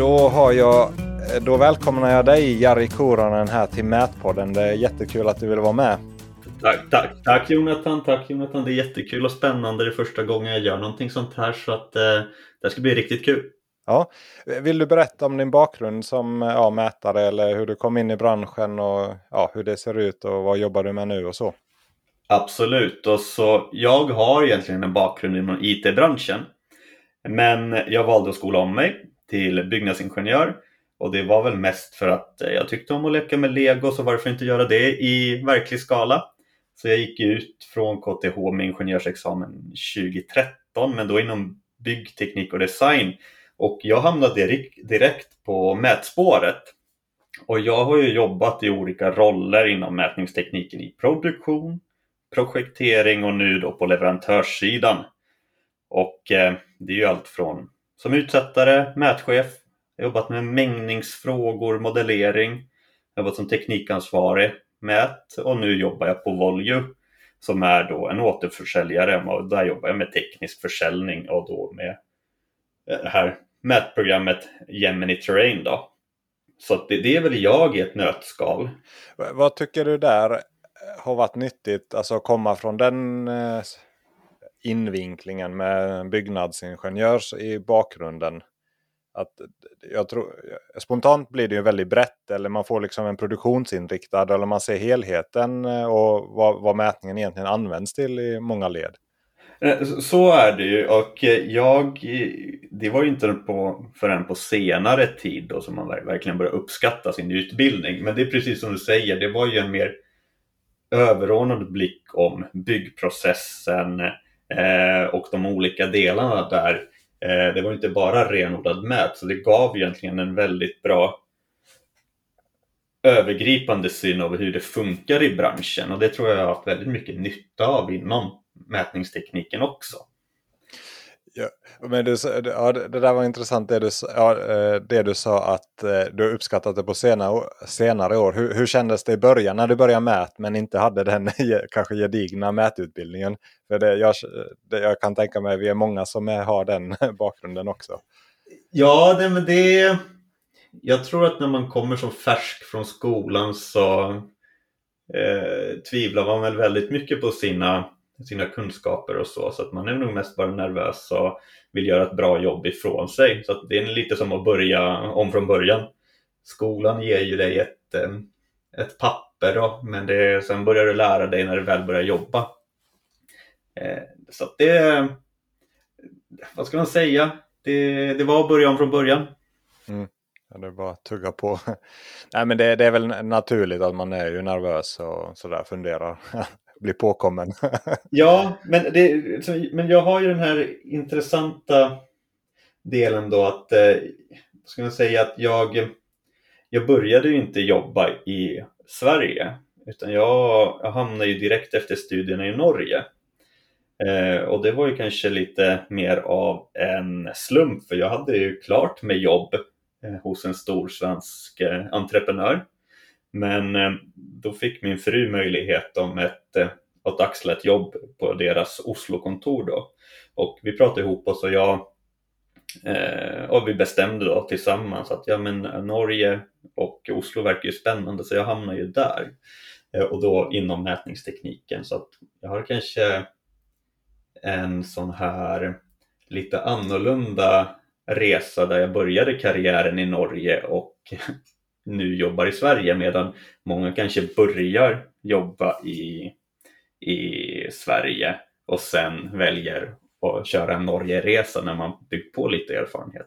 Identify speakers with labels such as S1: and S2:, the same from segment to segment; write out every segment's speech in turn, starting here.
S1: Då, har jag, då välkomnar jag dig Jari Koronen här till Mätpodden. Det är jättekul att du vill vara med.
S2: Tack, tack, tack Jonathan, tack Jonathan. Det är jättekul och spännande. Det är första gången jag gör någonting sånt här så att eh, det ska bli riktigt kul.
S1: Ja. Vill du berätta om din bakgrund som ja, mätare eller hur du kom in i branschen och ja, hur det ser ut och vad jobbar du med nu och så?
S2: Absolut, och så jag har egentligen en bakgrund inom IT-branschen. Men jag valde att skola om mig till byggnadsingenjör och det var väl mest för att eh, jag tyckte om att leka med lego så varför inte göra det i verklig skala. Så jag gick ut från KTH med ingenjörsexamen 2013 men då inom byggteknik och design och jag hamnade direkt på mätspåret. Och jag har ju jobbat i olika roller inom mätningstekniken i produktion, projektering och nu då på leverantörssidan. Och eh, det är ju allt från som utsättare, mätchef, jobbat med mängningsfrågor, modellering, jobbat som teknikansvarig, mät och nu jobbar jag på Volju som är då en återförsäljare och där jobbar jag med teknisk försäljning och då med det här mätprogrammet Gemini Terrain då. Så det, det, är väl jag i ett nötskal.
S1: Vad tycker du där har varit nyttigt, alltså att komma från den eh, invinklingen med byggnadsingenjörs i bakgrunden? Att eh, jag tror, eh, spontant blir det ju väldigt brett eller man får liksom en produktionsinriktad eller man ser helheten eh, och vad, vad mätningen egentligen används till i många led.
S2: Så är det ju och jag, det var ju inte på, förrän på senare tid då som man verkligen började uppskatta sin utbildning. Men det är precis som du säger, det var ju en mer överordnad blick om byggprocessen eh, Eh, och de olika delarna där. Eh, det var inte bara renodlad mät, så det gav egentligen en väldigt bra övergripande syn över hur det funkar i branschen och det tror jag jag har haft väldigt mycket nytta av inom mätningstekniken också.
S1: Ja, men du, ja, det där var intressant det du, ja, eh, det du sa att eh, du uppskattat det på senare, senare år. Hur, hur kändes det i början när du började mät men inte hade den kanske gedigna mätutbildningen? För det, jag, det, jag kan tänka mig att vi är många som är, har den bakgrunden också.
S2: Ja, det, men det... Jag tror att när man kommer som färsk från skolan så eh, tvivlar man väl väldigt mycket på sina sina kunskaper och så. Så att man är nog mest bara nervös och vill göra ett bra jobb ifrån sig. Så det är lite som att börja om från början. Skolan ger ju dig ett, eh, ett papper då, men det, sen börjar du lära dig när du väl börjar jobba. Eh, så att det, vad ska man säga, det, det var att börja om från början.
S1: Mm. Ja, det är bara att tugga på. Nej men det, det, är väl naturligt att man är ju nervös och sådär funderar bli påkommen.
S2: ja, men, det, men jag har ju den här intressanta delen då att, eh, ska man säga att jag, jag började ju inte jobba i Sverige utan jag, jag hamnade ju direkt efter studierna i Norge. Eh, och det var ju kanske lite mer av en slump för jag hade ju klart med jobb eh, hos en stor svensk eh, entreprenör men eh, då fick min fru möjlighet om ett, eh, att axla ett jobb på deras Oslo-kontor då. Och vi pratade ihop oss och jag eh, och vi bestämde då tillsammans att ja men Norge och Oslo verkar ju spännande så jag hamnar ju där. Och då inom mätningstekniken så att jag har kanske en sån här lite annorlunda resa där jag började karriären i Norge och nu jobbar i Sverige medan många kanske börjar jobba i, i Sverige och sen väljer att köra en Norge-resa när man byggt på lite erfarenhet.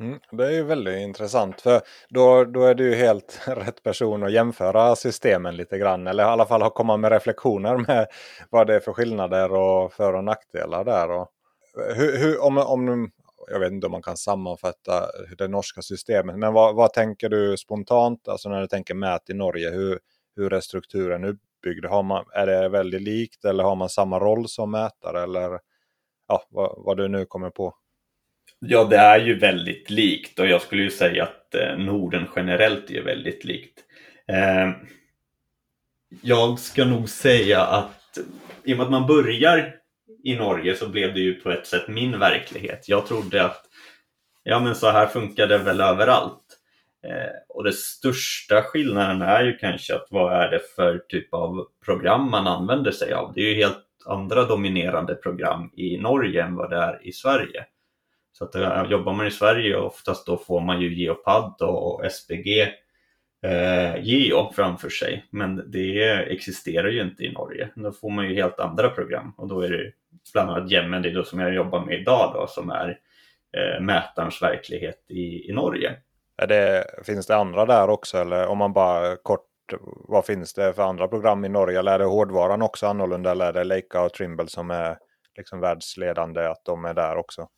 S1: Mm, det är ju väldigt intressant för då, då är du helt rätt person att jämföra systemen lite grann. Eller i alla fall komma med reflektioner med vad det är för skillnader och för och nackdelar där. Och hur, hur, om, om, jag vet inte om man kan sammanfatta det norska systemet. Men vad, vad tänker du spontant, alltså när du tänker mät i Norge? Hur, hur är strukturen uppbyggd? Har man, är det väldigt likt eller har man samma roll som mätare? Eller ja, vad, vad du nu kommer på?
S2: Ja, det är ju väldigt likt och jag skulle ju säga att eh, Norden generellt är väldigt likt. Eh, jag ska nog säga att i och med att man börjar i Norge så blev det ju på ett sätt min verklighet. Jag trodde att ja men så här funkar det väl överallt. Eh, och den största skillnaden är ju kanske att vad är det för typ av program man använder sig av. Det är ju helt andra dominerande program i Norge än vad det är i Sverige. Så att eh, jobbar man i Sverige oftast då får man ju Geopad och SPG eh, Geo framför sig. Men det existerar ju inte i Norge. Då får man ju helt andra program och då är det bland annat Gemini då, som jag jobbar med idag då, som är eh, mätarens verklighet i, i Norge.
S1: Det, finns det andra där också eller om man bara kort vad finns det för andra program i Norge? Eller är det hårdvaran också annorlunda? Eller är det Leica och Trimble som är liksom världsledande att de är där också?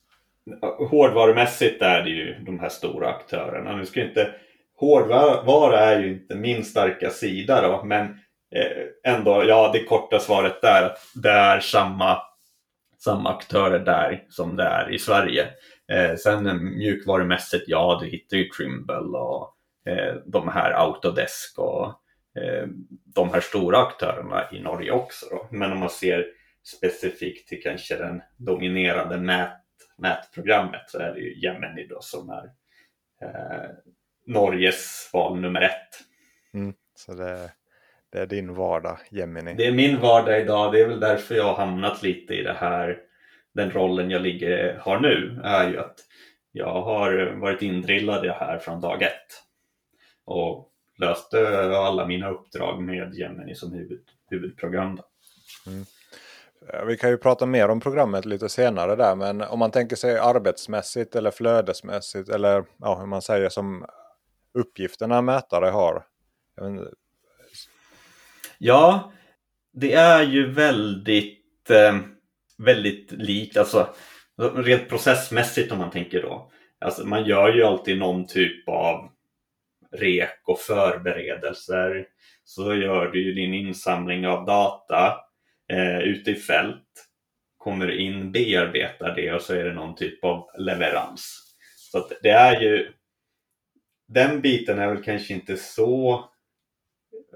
S2: Hårdvarumässigt är det ju de här stora aktörerna. Nu ska inte, hårdvara är ju inte min starka sida då, men eh, ändå, ja det korta svaret där att det är samma, samma aktörer där som det är i Sverige. Eh, sen mjukvarumässigt, ja du hittar ju Trimble och eh, de här Autodesk och eh, de här stora aktörerna i Norge också. Då. Men om man ser specifikt till kanske den dominerande nät, nätprogrammet så är det ju Gemini då som är eh, Norges val nummer ett.
S1: Mm, så det, det, är din vardag, Gemini?
S2: Det är min vardag idag. Det är väl därför jag har hamnat lite i det här, den rollen jag ligger, har nu, är ju att jag har varit indrillad i det här från dag ett och löste alla mina uppdrag med Gemini som huvud, huvudprogram.
S1: Mm. Vi kan ju prata mer om programmet lite senare där men om man tänker sig arbetsmässigt eller flödesmässigt eller ja, hur man säger som uppgifterna mätare har.
S2: Ja, det är ju väldigt, eh, väldigt likt, alltså rent processmässigt om man tänker då. Alltså man gör ju alltid någon typ av rek och förberedelser. Så gör du ju din insamling av data eh, ute i fält. Kommer in, bearbetar det och så är det någon typ av leverans. Så det är ju den biten är väl kanske inte så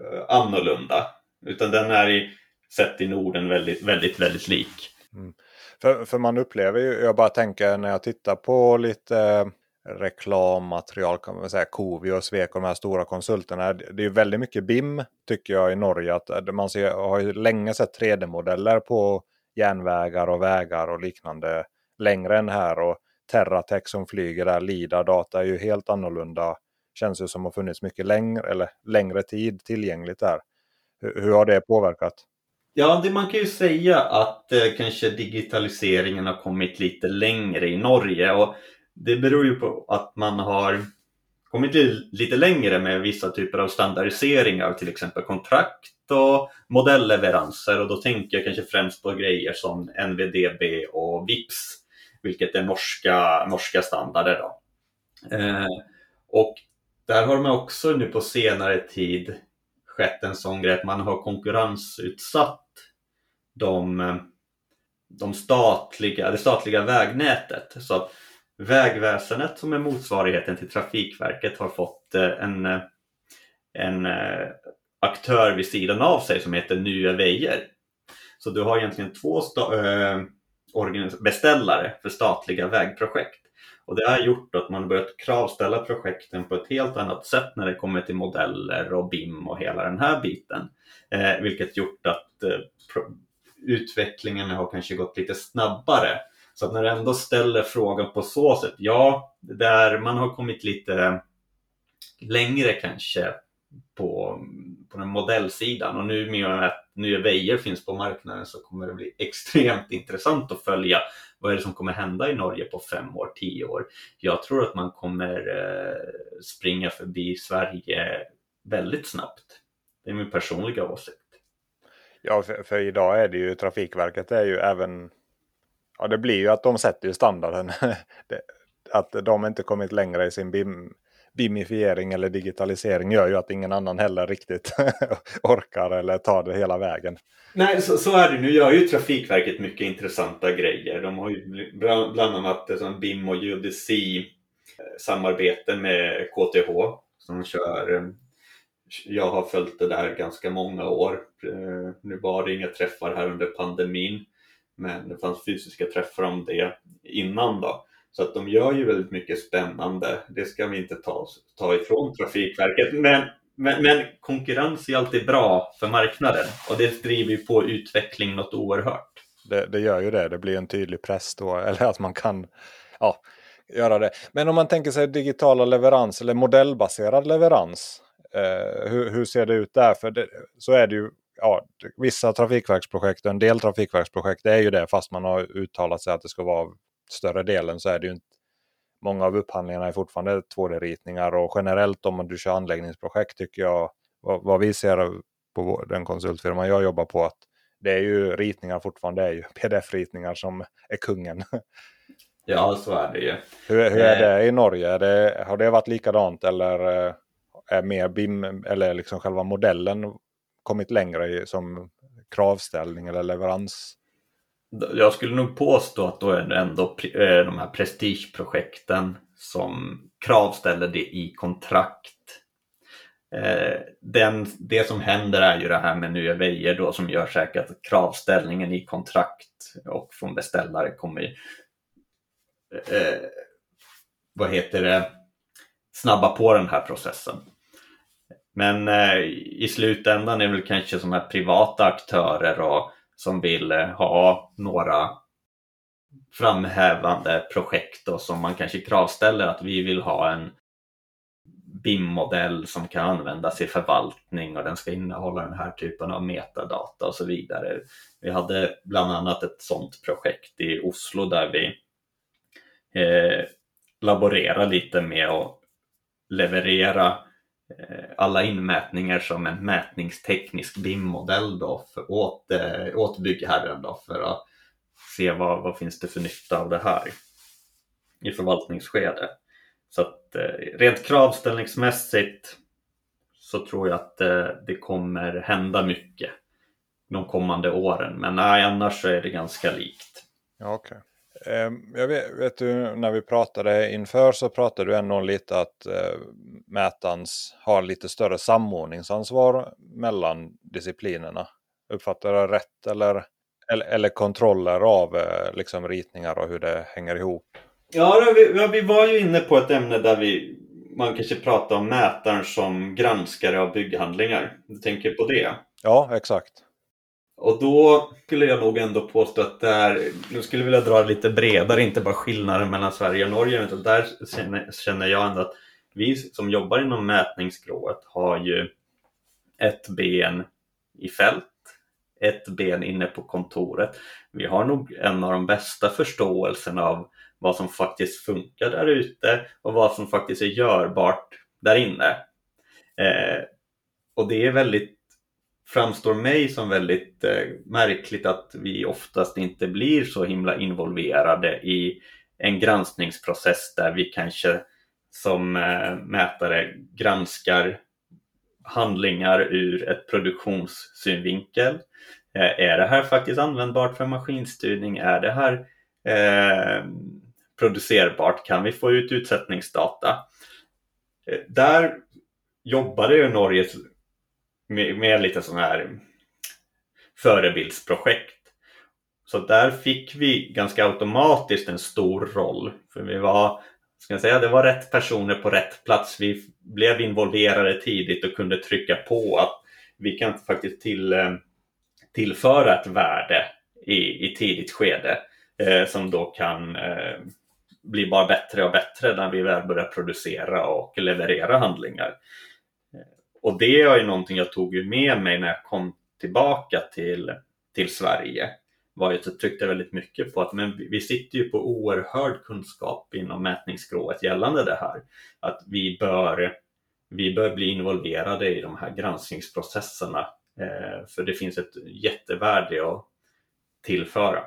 S2: uh, annorlunda. Utan den är i, sett i Norden väldigt, väldigt, väldigt lik.
S1: Mm. För, för man upplever ju, jag bara tänker när jag tittar på lite eh, reklammaterial, kan man säga, Covi och Sweco, de här stora konsulterna. Det är väldigt mycket BIM tycker jag i Norge. Att eh, man ser, har ju länge sett 3D-modeller på järnvägar och vägar och liknande längre än här. Och Terratech som flyger där, LIDA-data är ju helt annorlunda känns ju som har funnits mycket längre, eller längre tid tillgängligt där. Hur, hur har det påverkat?
S2: Ja, det, man kan ju säga att eh, kanske digitaliseringen har kommit lite längre i Norge och det beror ju på att man har kommit lite längre med vissa typer av standardiseringar, till exempel kontrakt och modellleveranser och då tänker jag kanske främst på grejer som NVDB och VIPS, vilket är norska, norska standarder. Då. Eh, och där har man också nu på senare tid skett en sån grej att man har konkurrensutsatt de, eh, de statliga, det statliga vägnätet. Så att Vägväsendet som är motsvarigheten till Trafikverket har fått eh, en, eh, en aktör vid sidan av sig som heter Nye Vejer. Så du har egentligen två äh, beställare för statliga vägprojekt. Och det har gjort att man börjat kravställa projekten på ett helt annat sätt när det kommer till modeller och BIM och hela den här biten. Eh, vilket gjort att eh, utvecklingen har kanske gått lite snabbare. Så att när du ändå ställer frågan på så sätt, ja, där man har kommit lite längre kanske på, på den modellsidan och nu med att nya Veijer finns på marknaden så kommer det bli extremt intressant att följa vad är det som kommer hända i Norge på fem år, tio år? Jag tror att man kommer eh, springa förbi Sverige väldigt snabbt. Det är min personliga åsikt.
S1: Ja, för, för, idag är det ju Trafikverket är ju även... Ja, det blir ju att de sätter ju standarden. att de inte kommit längre i sin BIM, bimifiering eller digitalisering gör ju att ingen annan heller riktigt orkar eller tar det hela vägen.
S2: Nej, så, så, är det. Nu gör ju Trafikverket mycket intressanta grejer. De har ju bland, annat som BIM och geodesi eh, samarbete med KTH som kör. Eh, jag har följt det där ganska många år. Eh, nu var det inga träffar här under pandemin, men det fanns fysiska träffar om det innan då. Så att de gör ju väldigt mycket spännande. Det ska vi inte ta, ta ifrån Trafikverket. Men, men, men konkurrens är alltid bra för marknaden och det driver ju på utveckling något oerhört.
S1: Det, det, gör ju det. Det blir en tydlig press då. Eller att man kan ja, göra det. Men om man tänker sig digitala leverans eller modellbaserad leverans. Eh, hur, hur, ser det ut där? För det, så är det ju. Ja, vissa trafikverksprojekt och en del trafikverksprojekt är ju det fast man har uttalat sig att det ska vara större delen så är det ju inte. Många av upphandlingarna är fortfarande 2D-ritningar och generellt om du kör anläggningsprojekt tycker jag vad, vad vi ser på den konsultfirman jag jobbar på att det är ju ritningar fortfarande, det är ju pdf-ritningar som är kungen.
S2: Ja, så är det ju.
S1: Hur, hur är det i Norge? Det, har det varit likadant eller eh, är mer BIM eller liksom själva modellen kommit längre som kravställning eller leverans?
S2: Jag skulle nog påstå att då är det ändå eh, de här prestigeprojekten som kravställer det i kontrakt. Eh, den, det som händer är ju det här med Nya Vejer då som gör säkert att kravställningen i kontrakt och från beställare kommer eh, vad heter det, snabba på den här processen. Men eh, i slutändan är det väl kanske som här privata aktörer och, som vill eh, ha några framhävande projekt och som man kanske kravställer att vi vill ha en BIM-modell som kan användas i förvaltning och den ska innehålla den här typen av metadata och så vidare. Vi hade bland annat ett sådant projekt i Oslo där vi eh, laborerade lite med att leverera Eh, alla inmätningar som en mätningsteknisk BIM-modell då för, åt, eh, åt byggherren då för att se vad, vad finns det för nytta av det här i förvaltningsskede. Så att eh, rent kravställningsmässigt så tror jag att det kommer hända mycket de kommande åren. Men nej, annars så är det ganska likt.
S1: Ja, okay. Ehm, jag vet, vet, du, när vi pratade inför så pratade du ändå lite att eh, Mätans har lite större samordningsansvar mellan disciplinerna. Uppfattar jag rätt eller, eller, eller kontroller av eh, liksom ritningar och hur det hänger ihop?
S2: Ja, vi, vi var ju inne på ett ämne där vi man kanske pratar om mätaren som granskare av bygghandlingar. Du tänker på det?
S1: Ja, exakt.
S2: Och då skulle jag nog ändå påstå att där, nu skulle jag vilja dra lite bredare, inte bara skillnaden mellan Sverige och Norge, utan där känner jag ändå att vi som jobbar inom mätningsskrået har ju ett ben i fält, ett ben inne på kontoret. Vi har nog en av de bästa förståelserna av vad som faktiskt funkar där ute och vad som faktiskt är görbart där inne. Eh, och det är väldigt framstår mig som väldigt eh, märkligt att vi oftast inte blir så himla involverade i en granskningsprocess där vi kanske som eh, mätare granskar handlingar ur ett produktionssynvinkel. Eh, är det här faktiskt användbart för maskinstyrning? Är det här eh, producerbart? Kan vi få ut utsättningsdata? Eh, där jobbade ju Norges med, med lite sån här förebildsprojekt. Så där fick vi ganska automatiskt en stor roll. För vi var, ska jag säga, det var rätt personer på rätt plats. Vi blev involverade tidigt och kunde trycka på att vi kan faktiskt till, eh, tillföra ett värde i, i tidigt skede eh, som då kan eh, bli bara bättre och bättre när vi väl börjar producera och leverera handlingar. Och det är ju någonting jag tog med mig när jag kom tillbaka till, till Sverige. Var ju jag tryckte väldigt mycket på att men vi sitter ju på oerhörd kunskap inom mätningsskrået gällande det här. Att vi bör, vi bör bli involverade i de här granskningsprocesserna. Eh, för det finns ett jättevärde att tillföra.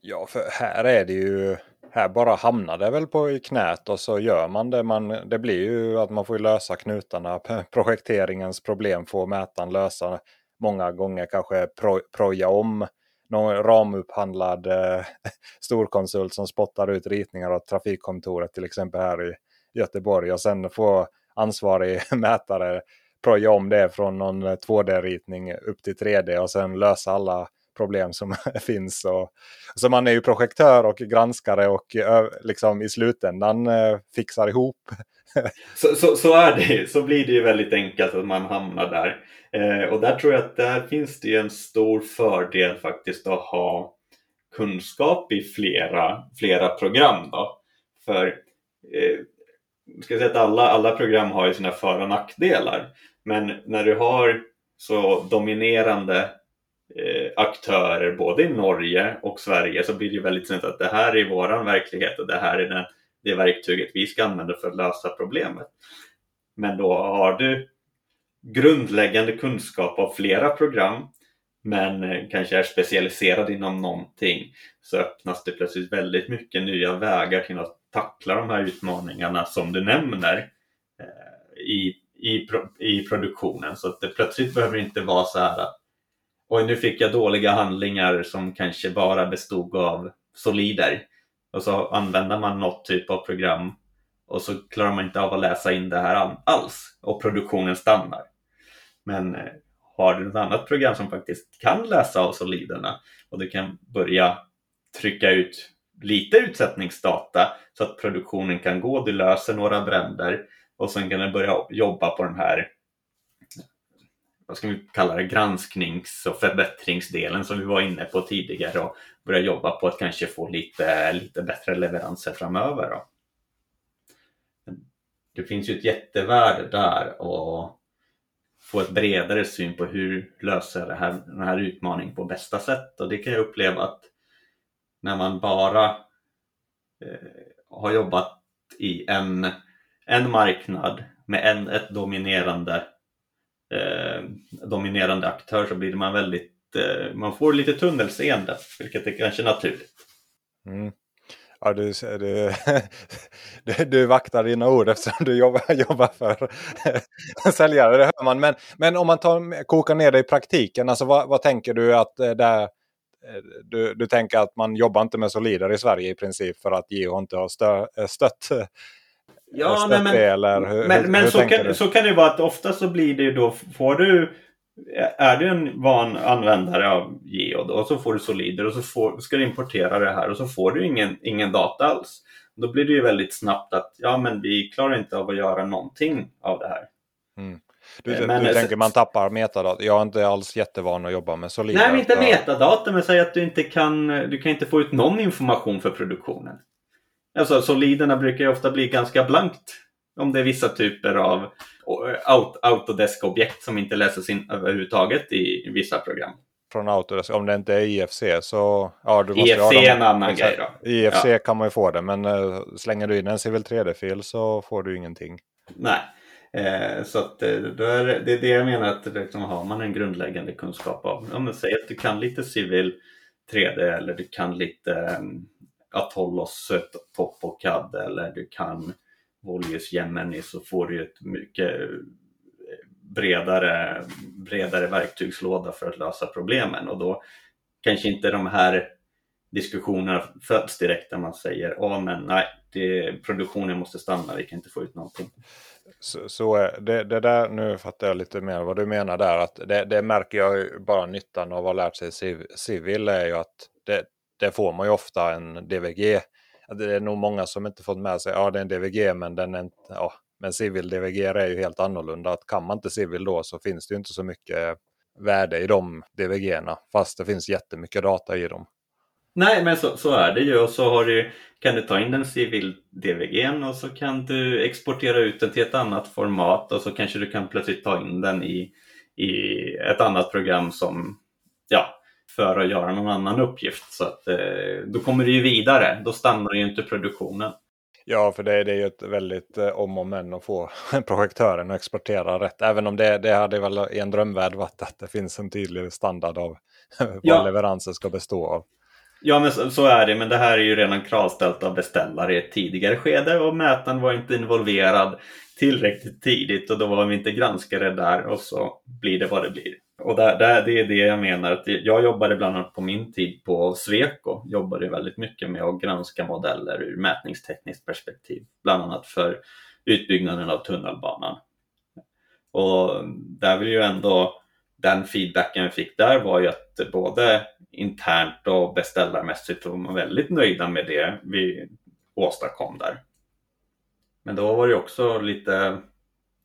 S1: Ja, för här är det ju här bara hamnar det väl på i knät och så gör man det. Man, det blir ju att man får lösa knutarna. Projekteringens problem får mätaren lösa många gånger. Kanske pro, proja om någon ramupphandlad eh, storkonsult som spottar ut ritningar åt trafikkontoret till exempel här i Göteborg och sen får ansvarig mätare proja om det från någon eh, 2D-ritning upp till 3D och sen lösa alla problem som finns. Och, så man är ju projektör och granskare och liksom i slutändan eh, fixar ihop.
S2: så, så, så, är det Så blir det ju väldigt enkelt att man hamnar där. Eh, och där tror jag att där finns det en stor fördel faktiskt att ha kunskap i flera, flera program. Då. För eh, ska säga att alla, alla program har ju sina för och nackdelar. Men när du har så dominerande Eh, aktörer både i Norge och Sverige så blir det ju väldigt snett att det här är våran verklighet och det här är den, det verktyget vi ska använda för att lösa problemet. Men då har du grundläggande kunskap av flera program men eh, kanske är specialiserad inom någonting så öppnas det plötsligt väldigt mycket nya vägar till att tackla de här utmaningarna som du nämner eh, i, i, i produktionen. Så att det plötsligt behöver inte vara så här att Oj, nu fick jag dåliga handlingar som kanske bara bestod av solider. Och så använder man något typ av program och så klarar man inte av att läsa in det här alls och produktionen stannar. Men eh, har du ett annat program som faktiskt kan läsa av soliderna och du kan börja trycka ut lite utsättningsdata så att produktionen kan gå, du löser några bränder och sen kan du börja jobba på den här vad ska vi kalla det, gransknings och förbättringsdelen som vi var inne på tidigare och börja jobba på att kanske få lite, lite bättre leveranser framöver. Då. Det finns ju ett jättevärde där och få ett bredare syn på hur löser det här, den här utmaningen på bästa sätt och det kan jag uppleva att när man bara eh, har jobbat i en, en marknad med en ett dominerande, eh, dominerande aktör så blir man väldigt, eh, man får lite tunnelseende vilket är kanske naturligt.
S1: Mm. Ja, du, du, du, du vaktar dina ord eftersom du jobbar, jobbar för säljare, det hör man. Men, men om man tar, kokar ner det i praktiken, alltså vad, vad tänker du att eh, det eh, du, du tänker att man jobbar inte med solider i Sverige i princip för att Geo inte har stö, eh, stött,
S2: ja, nej, men, det? Eller hur, men, hur, men hur så, kan, så kan det vara att ofta så blir det ju då, får du är du en van användare av Geo då, och så får du solider och så får, ska du importera det här och så får du ingen, ingen data alls. Då blir det ju väldigt snabbt att ja men vi klarar inte av att göra någonting av det här.
S1: Mm. Du, eh, men, du tänker man tappar metadata? Jag är inte alls jättevan att jobba med solida.
S2: Nej, men inte metadata, men säg att du inte kan, du kan inte få ut någon information för produktionen. Alltså soliderna brukar ju ofta bli ganska blankt om det är vissa typer av Autodesk-objekt som inte läses in överhuvudtaget i vissa program.
S1: Från Autodesk, om det inte är IFC så... Ja,
S2: du måste IFC är en annan grej då.
S1: IFC ja. kan man ju få det men uh, slänger du in en Civil 3D-fil så får du ingenting.
S2: Nej. Eh, så att, eh, då är det, det är det jag menar att liksom, har man en grundläggande kunskap av, ja, men säg att du kan lite civil 3D eller du kan lite um, Atollos topp och CAD eller du kan Voljus Gemini så får du ett mycket eh, bredare, bredare verktygslåda för att lösa problemen och då kanske inte de här diskussionerna föds direkt där man säger ja men nej, det, produktionen måste stanna, vi kan inte få ut någonting.
S1: Så, så eh, det, det, där, nu fattar jag lite mer vad du menar där. Att det, det märker jag ju bara nyttan av att ha lärt sig civil är ju att det, där får man ju ofta en DVG. Det är nog många som inte fått med sig, ja det är en DVG men den är inte, ja, men civil DVG är ju helt annorlunda. Att kan man inte civil då så finns det ju inte så mycket värde i de DVG-erna. Fast det finns jättemycket data i dem.
S2: Nej, men så, så är det ju. Och så har du, kan du ta in den civil DVG och så kan du exportera ut den till ett annat format och så kanske du kan plötsligt ta in den i, i ett annat program som, ja, för att göra någon annan uppgift. Så att, eh, då kommer du ju vidare, då stannar ju inte produktionen.
S1: Ja, för det, det är ju ett väldigt eh, om och men att få projektören att exportera rätt. Även om det, det hade väl i en drömvärld varit att det finns en tydlig standard av vad ja. leveranser ska bestå av.
S2: Ja, men så, så, är det. Men det här är ju redan kravställt av beställare i ett tidigare skede och mätaren var inte involverad tillräckligt tidigt och då var vi inte granskare där och så blir det vad det blir. Och där, där, det är det jag menar. att Jag jobbade bland annat på min tid på Sweco, jobbade väldigt mycket med att granska modeller ur mätningstekniskt perspektiv, bland annat för utbyggnaden av tunnelbanan. Och där vill ju ändå den feedbacken vi fick där var ju att både internt och beställarmässigt var man väldigt nöjda med det vi åstadkom där. Men då var det också lite,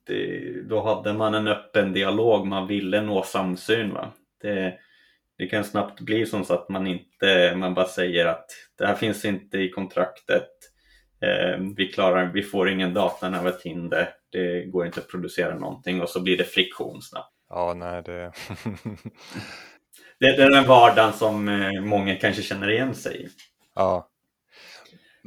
S2: det, då hade man en öppen dialog, man ville nå samsyn. Va? Det, det kan snabbt bli som så att man inte, man bara säger att det här finns inte i kontraktet, eh, vi klarar, vi får ingen data när vi har Tinder, det går inte att producera någonting och så blir det friktion snabbt.
S1: Ja, nej det...
S2: det, det är den vardagen som eh, många kanske känner igen sig i.
S1: Ja.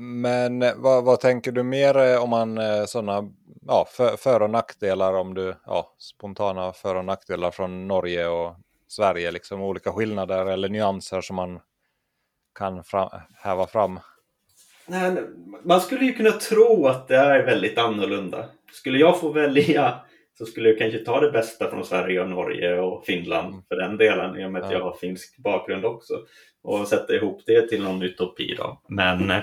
S1: Men eh, vad, vad, tänker du mer eh, om man sådana ja, för, för och nackdelar om du ja, spontana för och nackdelar från Norge och Sverige, liksom olika skillnader eller nyanser som man kan fram, häva fram?
S2: Nej, man skulle ju kunna tro att det är väldigt annorlunda. Skulle jag få välja så skulle jag kanske ta det bästa från Sverige och Norge och Finland mm. för den delen i och med att ja. jag har finsk bakgrund också och sätta ihop det till någon utopi då. Men eh,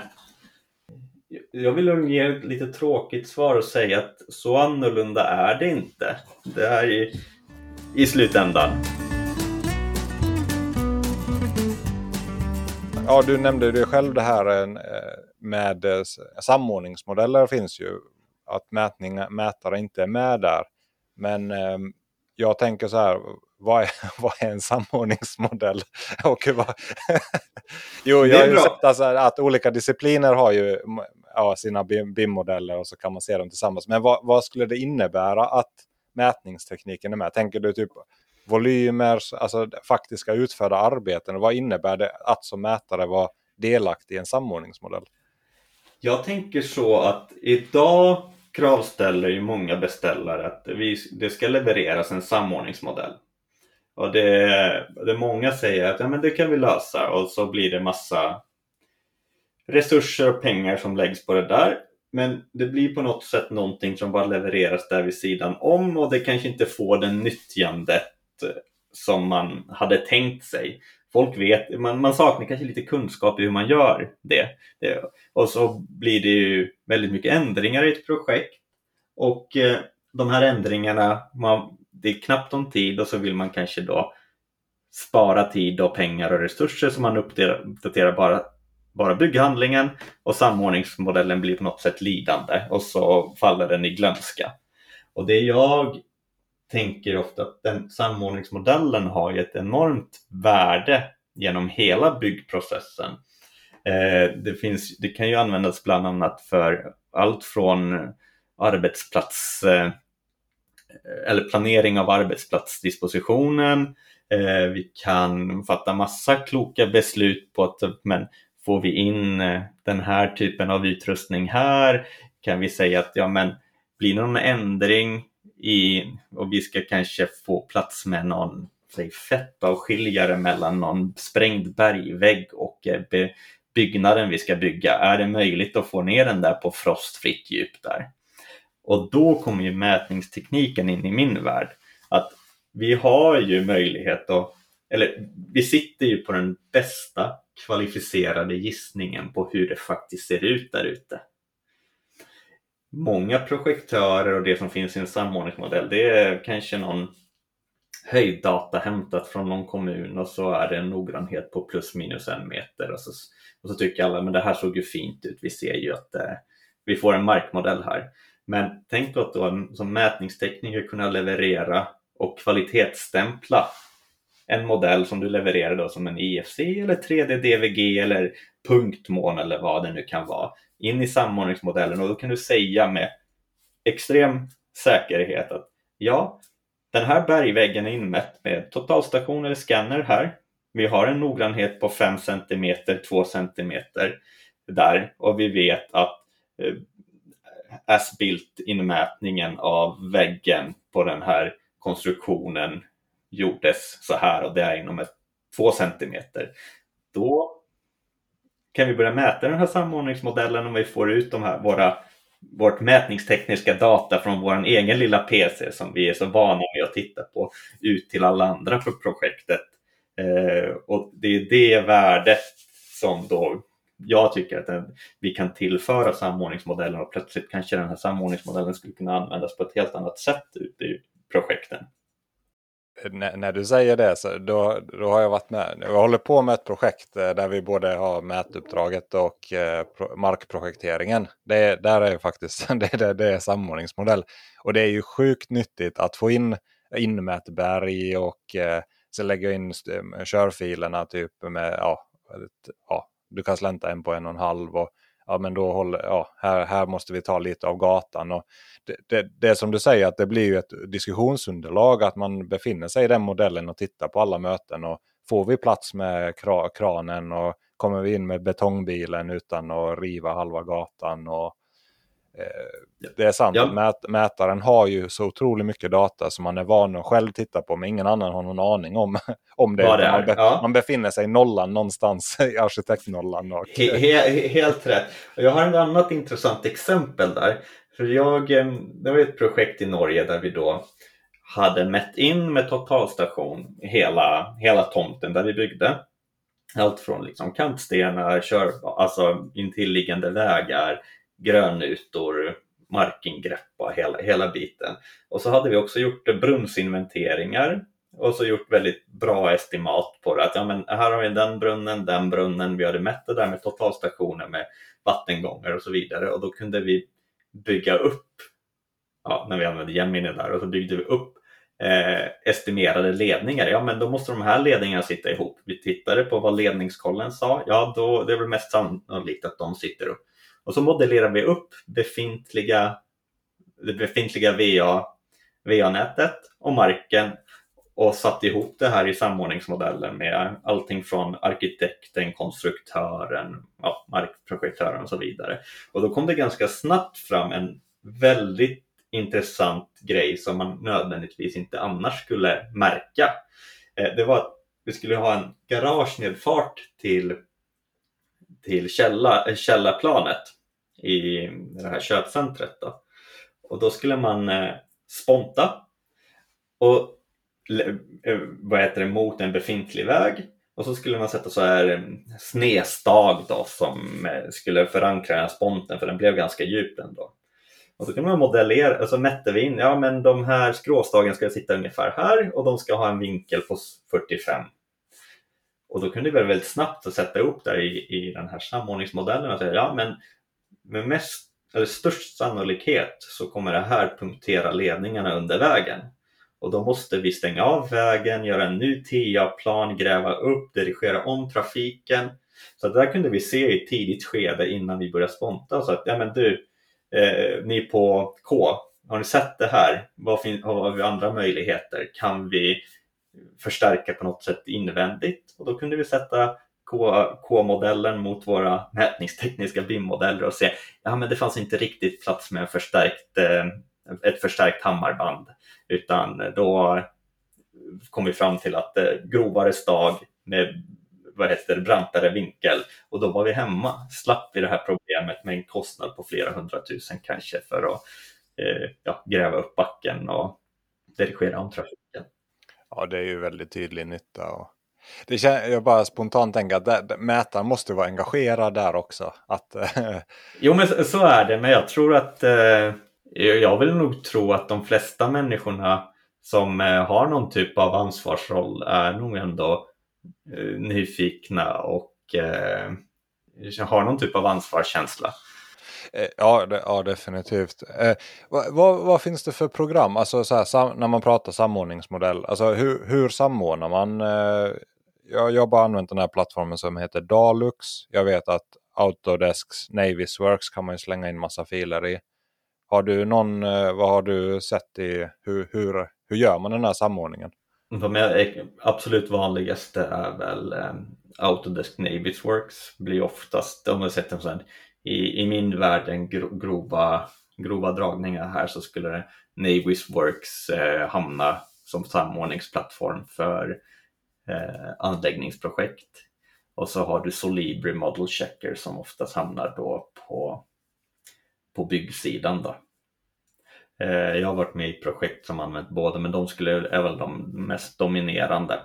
S2: jag vill ge ett lite tråkigt svar och säga att så annorlunda är det inte. Det är i, i slutändan.
S1: Ja, du nämnde det själv det här eh, med eh, samordningsmodeller finns ju. Att mätning, mätare inte är med där. Men eh, jag tänker så här, vad är, vad är en samordningsmodell? Och vad... jo, jag har ju sett alltså att olika discipliner har ju ja, sina BIM-modeller och så kan man se dem tillsammans. Men vad, vad, skulle det innebära att mätningstekniken är med? Tänker du typ volymer, alltså faktiska utförda arbeten? vad innebär det att som mätare vara delaktig i en samordningsmodell?
S2: Jag tänker så att idag kravställer ju många beställare att vi, det ska levereras en samordningsmodell. Och det, det många säger att ja, men det kan vi lösa och så blir det massa resurser och pengar som läggs på det där. Men det blir på något sätt någonting som bara levereras där vid sidan om och det kanske inte får den nyttjandet eh, som man hade tänkt sig. Folk vet, man, man saknar kanske lite kunskap i hur man gör det. det. Och så blir det ju väldigt mycket ändringar i ett projekt. Och eh, de här ändringarna, man, det är knappt om tid och så vill man kanske då spara tid och pengar och resurser så man uppdaterar bara, bara bygghandlingen och samordningsmodellen blir på något sätt lidande och så faller den i glömska. Och det jag tänker ofta att den samordningsmodellen har ett enormt värde genom hela byggprocessen. Eh, det, finns, det kan ju användas bland annat för allt från arbetsplats eh, eller planering av arbetsplatsdispositionen. Eh, vi kan fatta massa kloka beslut på att men får vi in eh, den här typen av utrustning här kan vi säga att ja men blir det någon ändring i, och vi ska kanske få plats med någon säg, fettavskiljare mellan någon sprängd bergvägg och eh, be, byggnaden vi ska bygga. Är det möjligt att få ner den där på frostfritt djup där? Och då kommer ju mätningstekniken in i min värld. Att vi har ju möjlighet att, eller vi sitter ju på den bästa kvalificerade gissningen på hur det faktiskt ser ut där ute många projektörer och det som finns i en samordningsmodell det är kanske någon höjddata hämtat från någon kommun och så är det en noggrannhet på plus minus en meter och så, och så tycker alla men det här såg ju fint ut, vi ser ju att eh, vi får en markmodell här. Men tänk att då som mätningstekniker kunna leverera och kvalitetsstämpla en modell som du levererar då som en IFC eller 3D DVG eller punktmån eller vad det nu kan vara in i samordningsmodellen och då kan du säga med extrem säkerhet att ja, den här bergväggen är inmätt med totalstation eller scanner här. Vi har en noggrannhet på 5 cm, 2 cm där och vi vet att eh, as-built inmätningen av väggen på den här konstruktionen gjordes så här och det är inom ett två centimeter, Då kan vi börja mäta den här samordningsmodellen om vi får ut de här, våra, vårt mätningstekniska data från vår egen lilla PC som vi är så vana med att titta på ut till alla andra på projektet. Eh, och det är det värdet som då jag tycker att den, vi kan tillföra samordningsmodellen och plötsligt kanske den här samordningsmodellen skulle kunna användas på ett helt annat sätt ute i projekten
S1: när, när, du säger det så då, då har jag varit med. Jag håller på med ett projekt eh, där vi både har mätuppdraget och eh, markprojekteringen. Det, där är faktiskt det, det, det är samordningsmodell. Och det är ju sjukt nyttigt att få in inmätberg och eh, så lägga in körfilerna typ med ja, ja, du kan slänta en på en och en halv och ja, men då håller, ja, här, här måste vi ta lite av gatan. Och det, det, det är som du säger att det blir ju ett diskussionsunderlag att man befinner sig i den modellen och tittar på alla möten. och Får vi plats med kranen och kommer vi in med betongbilen utan att riva halva gatan och det är sant ja. mät, mätaren har ju så otroligt mycket data som man är van att själv titta på men ingen annan har någon aning om, om det. det man, be, ja. man, befinner sig i nollan någonstans i arkitektnollan. Och...
S2: He, he, helt rätt. Jag har ett annat intressant exempel där. För jag, eh, det var ett projekt i Norge där vi då hade mätt in med totalstation hela, hela tomten där vi byggde. Allt från liksom kantstenar, kör, alltså intilliggande vägar, grönytor, markingrepp och hela, hela biten. Och så hade vi också gjort brunnsinventeringar och så gjort väldigt bra estimat på det. Att ja, men här har vi den brunnen, den brunnen. Vi hade mätt det där med totalstationer med vattengångar och så vidare och då kunde vi bygga upp, ja, när vi använde Gemini där, och så byggde vi upp eh, estimerade ledningar. Ja, men då måste de här ledningarna sitta ihop. Vi tittade på vad ledningskollen sa. Ja, då det är väl mest sannolikt att de sitter upp. Och så modellerar vi upp befintliga, det befintliga VA, VA-nätet och marken och satt ihop det här i samordningsmodellen med allting från arkitekten, konstruktören, ja, markprojektören och så vidare. Och då kom det ganska snabbt fram en väldigt intressant grej som man nödvändigtvis inte annars skulle märka. Eh, det var att vi skulle ha en garagenedfart till, till källa, eh, källarplanet i det här köpcentret. Då. Och då skulle man eh, sponta och eh, vad heter det, mot en befintlig väg och så skulle man sätta så här eh, snedstag då som skulle förankra den här sponten för den blev ganska djup ändå. Och så kunde man modellera, och så mätte vi in, ja men de här skråstagen ska sitta ungefär här och de ska ha en vinkel på 45. Och då kunde vi väldigt snabbt sätta ihop där i, i den här samordningsmodellen och säga, ja men med mest, eller störst sannolikhet så kommer det här punktera ledningarna under vägen. Och då måste vi stänga av vägen, göra en ny TA-plan, gräva upp, dirigera om trafiken. Så det där kunde vi se i ett tidigt skede innan vi började sponta. Så att, ja men du, eh, ni på K, har ni sett det här? Vad, fin- vad har vi andra möjligheter? Kan vi förstärka på något sätt invändigt? Och då kunde vi sätta K-modellen mot våra mätningstekniska BIM-modeller och se ja men det fanns inte riktigt plats med förstärkt, eh, ett förstärkt hammarband utan då kom vi fram till att eh, grovare stag med vad heter det, brantare vinkel och då var vi hemma. Slapp vi det här problemet med en kostnad på flera hundratusen kanske för att eh, ja, gräva upp backen och dirigera om trafiken.
S1: Ja, det är ju väldigt tydlig nytta. Och det kän... jag bara spontant tänker att mätaren måste vara engagerad där också. Att, eh,
S2: jo men så är det, men jag tror att eh, jag vill nog tro att de flesta människorna som eh, har någon typ av ansvarsroll är nog ändå eh, nyfikna och eh, har någon typ av ansvarskänsla.
S1: Eh, ja, det, ja definitivt. Eh, vad, vad, vad, finns det för program? Alltså här, sam, när man pratar samordningsmodell. Alltså hur, hur samordnar man? Eh, jag, jag har bara använt den här plattformen som heter Dalux. Jag vet att Autodesks Navisworks kan man ju slänga in massa filer i. Har du någon, eh, vad har du sett i hur, hur, hur gör man den här samordningen?
S2: De absolut vanligaste är väl um, Autodesk Navisworks. blir oftast, om man sett en sån i, i min värld en gro, grova, grova dragningar här så skulle Navisworks eh, hamna som samordningsplattform för eh, anläggningsprojekt. Och så har du Solibri Model Checker som oftast hamnar då på, på byggsidan. Då. Eh, jag har varit med i projekt som använt båda men de skulle, är väl de mest dominerande.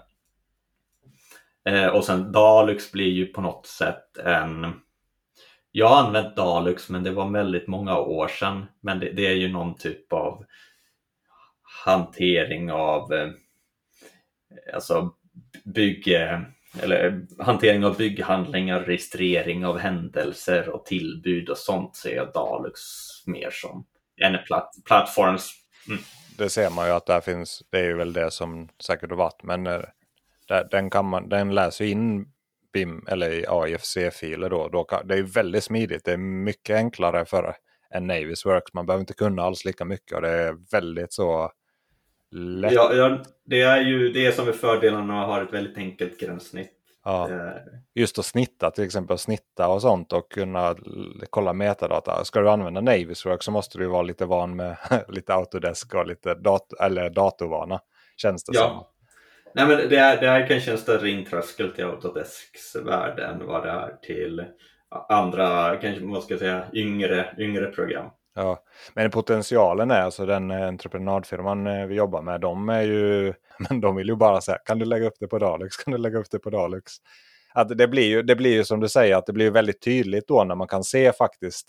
S2: Eh, och sen Dalux blir ju på något sätt en jag har använt Dalux men det var väldigt många år sedan. Men det, det är ju någon typ av hantering av eh, alltså bygge eller hantering av bygghandlingar, registrering av händelser och tillbud och sånt ser jag Dalux mer som. En platt, plattforms.
S1: Mm. Det ser man ju att där finns, det är ju väl det som säkert har varit, men eh, den, kan man, den läser in BIM eller AIFC-filer då. då kan, det är väldigt smidigt. Det är mycket enklare för en Navis Works. Man behöver inte kunna alls lika mycket och det är väldigt så lätt.
S2: Ja, ja det är ju det som är fördelen med att ha ett väldigt enkelt gränssnitt.
S1: Ja. Just att snitta till exempel, snitta och sånt och kunna kolla metadata. Ska du använda Navisworks så måste du vara lite van med lite Autodesk och lite dat eller datorvana. Känns det
S2: ja.
S1: som.
S2: Nej, men det, är, det här kanske en större intröskel till Autodesks värld än vad det är till andra, kanske man ska säga, yngre, yngre program.
S1: Ja, men potentialen är alltså den entreprenadfirman eh, vi jobbar med. De är ju, men de vill ju bara säga, kan du lägga upp det på Dalux? Kan du lägga upp det på Dalux? Att det, blir ju, det blir ju som du säger, att det blir väldigt tydligt då när man kan se faktiskt,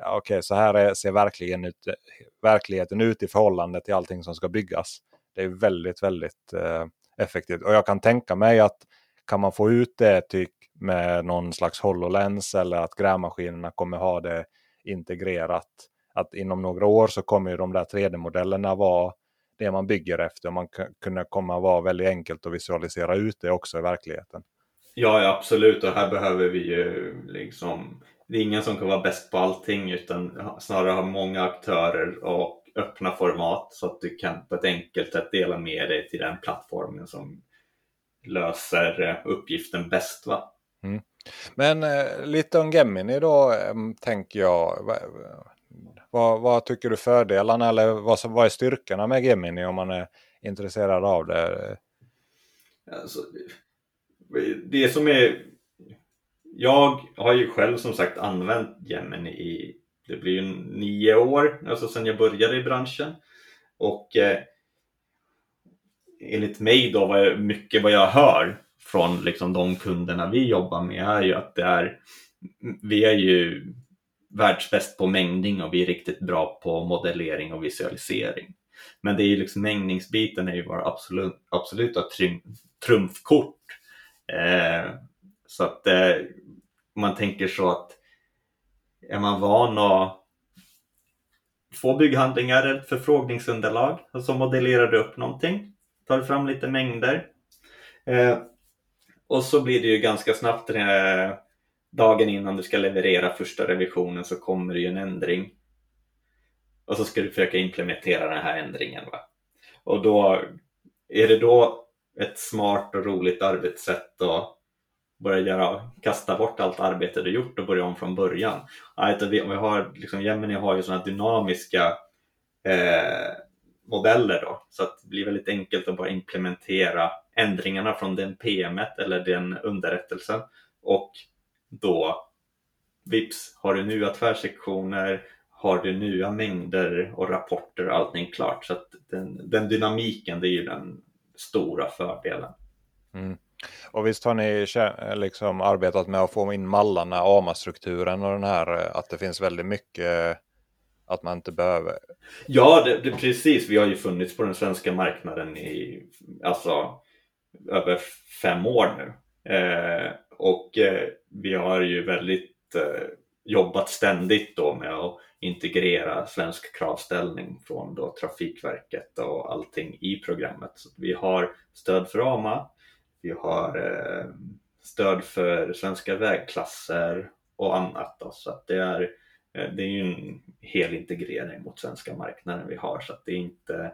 S1: ja, okej, okay, så här är, ser verkligen ut, eh, verkligheten ut i förhållande till allting som ska byggas. Det är väldigt, väldigt eh, effektivt. Och jag kan tänka mig att kan man få ut det tyck med någon slags HoloLens eller att grävmaskinerna kommer ha det integrerat. Att inom några år så kommer ju de där 3D-modellerna vara det man bygger efter. Man kunna komma vara väldigt enkelt att visualisera ut det också i verkligheten.
S2: Ja, absolut. Och här behöver vi ju liksom... Det är ingen som kan vara bäst på allting utan snarare ha många aktörer och öppna format så att du kan på ett enkelt sätt dela med dig till den plattformen som löser uppgiften bäst. Va?
S1: Mm. Men eh, lite om Gemini då eh, tänker jag. Vad, vad, tycker du fördelarna eller vad, vad är styrkorna med Gemini om man är intresserad av det?
S2: Alltså, det som är... Jag har ju själv som sagt använt Gemini i det blir ju nio år alltså sedan jag började i branschen. Och eh, enligt mig då, vad jag, mycket vad jag hör från liksom de kunderna vi jobbar med är ju att det är, vi är ju världsbäst på mängdning och vi är riktigt bra på modellering och visualisering. Men det är ju liksom mängdningsbiten är ju våra absolut, absoluta trumfkort. Eh, så att eh, man tänker så att är man van att få bygghandlingar, ett förfrågningsunderlag och så modellerar du upp någonting, tar fram lite mängder. Eh, och så blir det ju ganska snabbt eh, dagen innan du ska leverera första revisionen så kommer det ju en ändring. Och så ska du försöka implementera den här ändringen. Va? Och då är det då ett smart och roligt arbetssätt att börja göra, kasta bort allt arbete du gjort och börja om från början. Vi, vi har, liksom, Gemini har ju sådana dynamiska eh, modeller då, så att det blir väldigt enkelt att bara implementera ändringarna från den PMet eller den underrättelsen och då vips har du nya tvärsektioner, har du nya mängder och rapporter och allting klart. Så att den, den dynamiken det är ju den stora fördelen.
S1: Mm. Och visst har ni liksom arbetat med att få in mallarna, AMA-strukturen och den här eh, att det finns väldigt mycket eh, att man inte behöver?
S2: Ja, det, det, precis. Vi har ju funnits på den svenska marknaden i alltså, över fem år nu. Eh, och eh, vi har ju väldigt eh, jobbat ständigt då med att integrera svensk kravställning från då Trafikverket och allting i programmet. Så vi har stöd för AMA, vi har eh, stöd för svenska vägklasser och annat. Då, så att det, är, eh, det är ju en hel integrering mot svenska marknaden vi har. Så att det är inte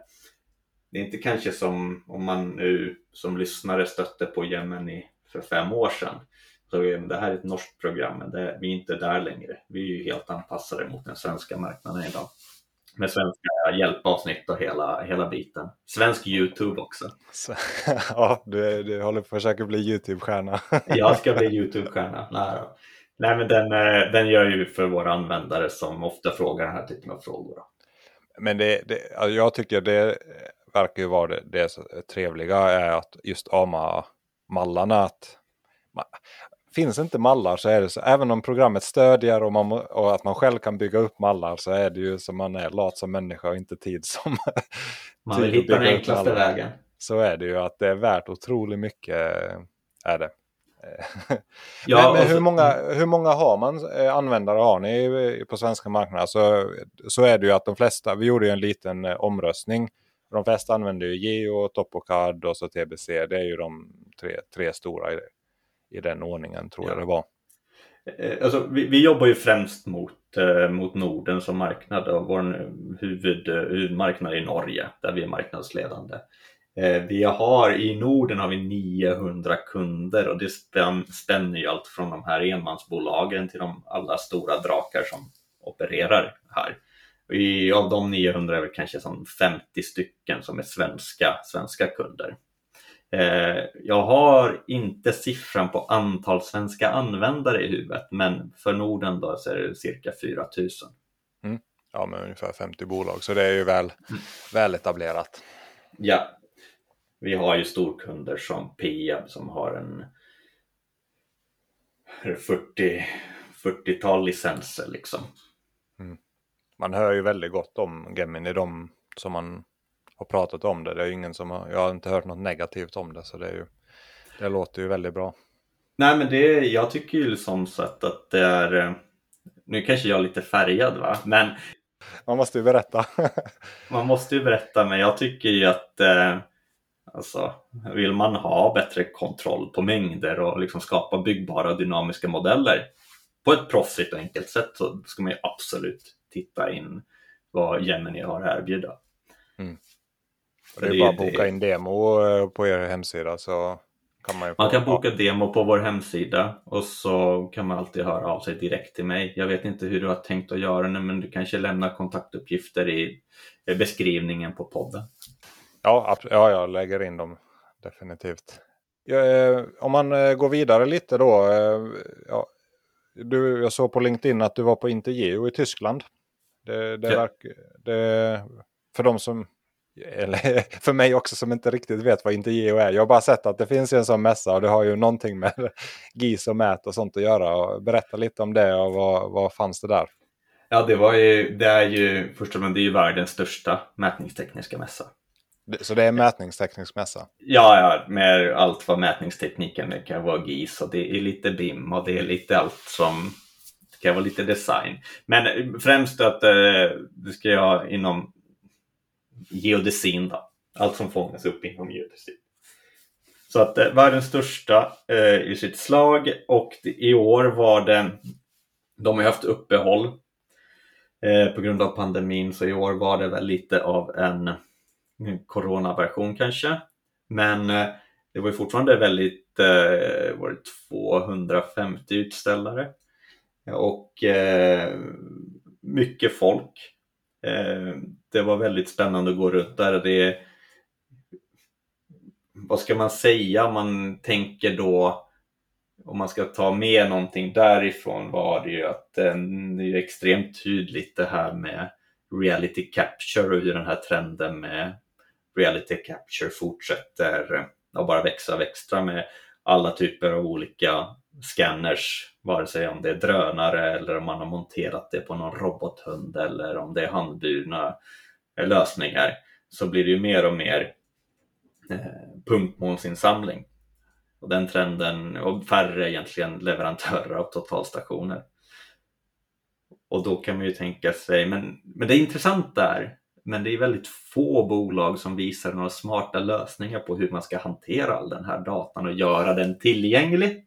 S2: det är inte kanske som om man nu som lyssnare stötte på Gemini för fem år sedan. Så det här är ett norskt program, men det, vi är inte där längre. Vi är ju helt anpassade mot den svenska marknaden idag med svenska hjälpavsnitt och hela, hela biten. Svensk Youtube också.
S1: Så, ja, du, du håller på att försöka bli Youtube-stjärna.
S2: jag ska bli Youtube-stjärna. Nej, Nej, men den, eh, den gör ju för våra användare som ofta frågar den här typen av frågor.
S1: Men det, det, jag tycker det verkar ju vara det, det trevliga är att just AMA-mallarna att finns inte mallar så är det så. Även om programmet stödjer och, man, och att man själv kan bygga upp mallar så är det ju som man är lat som människa och inte tid som...
S2: man vill hitta den enklaste vägen.
S1: så är det ju att det är värt otroligt mycket. Är det.
S2: Ja,
S1: men, men
S2: och så-
S1: hur, många, hur många har man, eh, användare har ni eh, på svenska marknaden? Så, så är det ju att de flesta, vi gjorde ju en liten eh, omröstning. De flesta använder ju Geo, Topocard och så TBC. Det är ju de tre, tre stora i, den ordningen tror jag
S2: Ja.
S1: det var.
S2: Eh, Alltså, vi, vi jobbar ju främst mot, eh, mot Norden som marknad och vår huvud, eh, huvudmarknad är Norge där vi är marknadsledande. Eh, vi har, I Norden har vi 900 kunder och det spänn, spänner ju allt från de här enmansbolagen till de alla stora drakar som opererar här. I, av de 900 är det kanske som 50 stycken som är svenska, svenska kunder. Eh, jag har inte siffran på antal svenska användare i huvudet, men för Norden då så är det cirka 4000.
S1: Ja, med ungefär 50 bolag. Så det är ju väl,
S2: Mm.
S1: väl etablerat.
S2: Ja, vi har ju storkunder som Peab som har en 40 40-tal licenser liksom.
S1: Man hör ju väldigt gott om Gemini, de som man har pratat om det. Det är ingen som har, jag har inte hört något negativt om det. Så det, är ju, det låter ju väldigt bra.
S2: Nej men det, jag tycker ju som sagt att det är, eh, nu kanske jag är lite färgad va, men
S1: Man måste ju berätta.
S2: Man måste ju berätta, men jag tycker ju att eh, alltså, vill man ha bättre kontroll på mängder och liksom skapa byggbara dynamiska modeller på ett proffsigt och enkelt sätt så ska man ju absolut titta in vad Gemini har att erbjuda.
S1: Och det är
S2: det-
S1: bara att
S2: det-
S1: boka in demo eh, på er hemsida så kan man ju
S2: Man kan boka demo på vår hemsida och så kan man alltid höra av sig direkt till mig. Jag vet inte hur du har tänkt att göra nu men du kanske lämnar kontaktuppgifter i beskrivningen på podden.
S1: Ja, ja, jag lägger in dem definitivt. Eh, om man eh, går vidare lite då. Ja, du, jag såg på LinkedIn att du var på Intergeo i Tyskland. Det, det
S2: Ja.
S1: verk, det, för de som, eller för mig också som inte riktigt vet vad Intergeo är. Jag har bara sett att det finns en sån mässa och det har ju någonting med GIS och mät och sånt att göra. Och berätta lite om det och vad, vad fanns det där?
S2: Ja, det, var ju, det är ju först och främst det är ju världens största mätningstekniska mässa.
S1: Så det är mätningsteknisk mässa?
S2: Ja, ja, med allt vad mätningstekniken det kan vara GIS och det är lite BIM och det är lite allt som det kan vara lite design. Men främst att eh, det ska jag inom geodesin då. Allt som fångas upp inom geodesin. Så att eh, världens största eh, i sitt slag och i år var det, de har ju haft uppehåll eh, på grund av pandemin så i år var det väl lite av en coronaversion kanske. Men eh, det var ju fortfarande väldigt, eh, var det 250 utställare och eh, mycket folk. Eh, det var väldigt spännande att gå runt där. Det, vad ska man säga? Man tänker då om man ska ta med någonting därifrån var det ju att det är extremt tydligt det här med reality capture och hur den här trenden med reality capture fortsätter att bara växa och växa med alla typer av olika scanners, vare sig om det är drönare eller om man har monterat det på någon robothund eller om det är handburna eh, lösningar så blir det ju mer och mer eh, punktmålsinsamling. Och den trenden, och färre egentligen leverantörer av totalstationer. Och då kan man ju tänka sig, men, men det är intressant där, men det är väldigt få bolag som visar några smarta lösningar på hur man ska hantera all den här datan och göra den tillgänglig.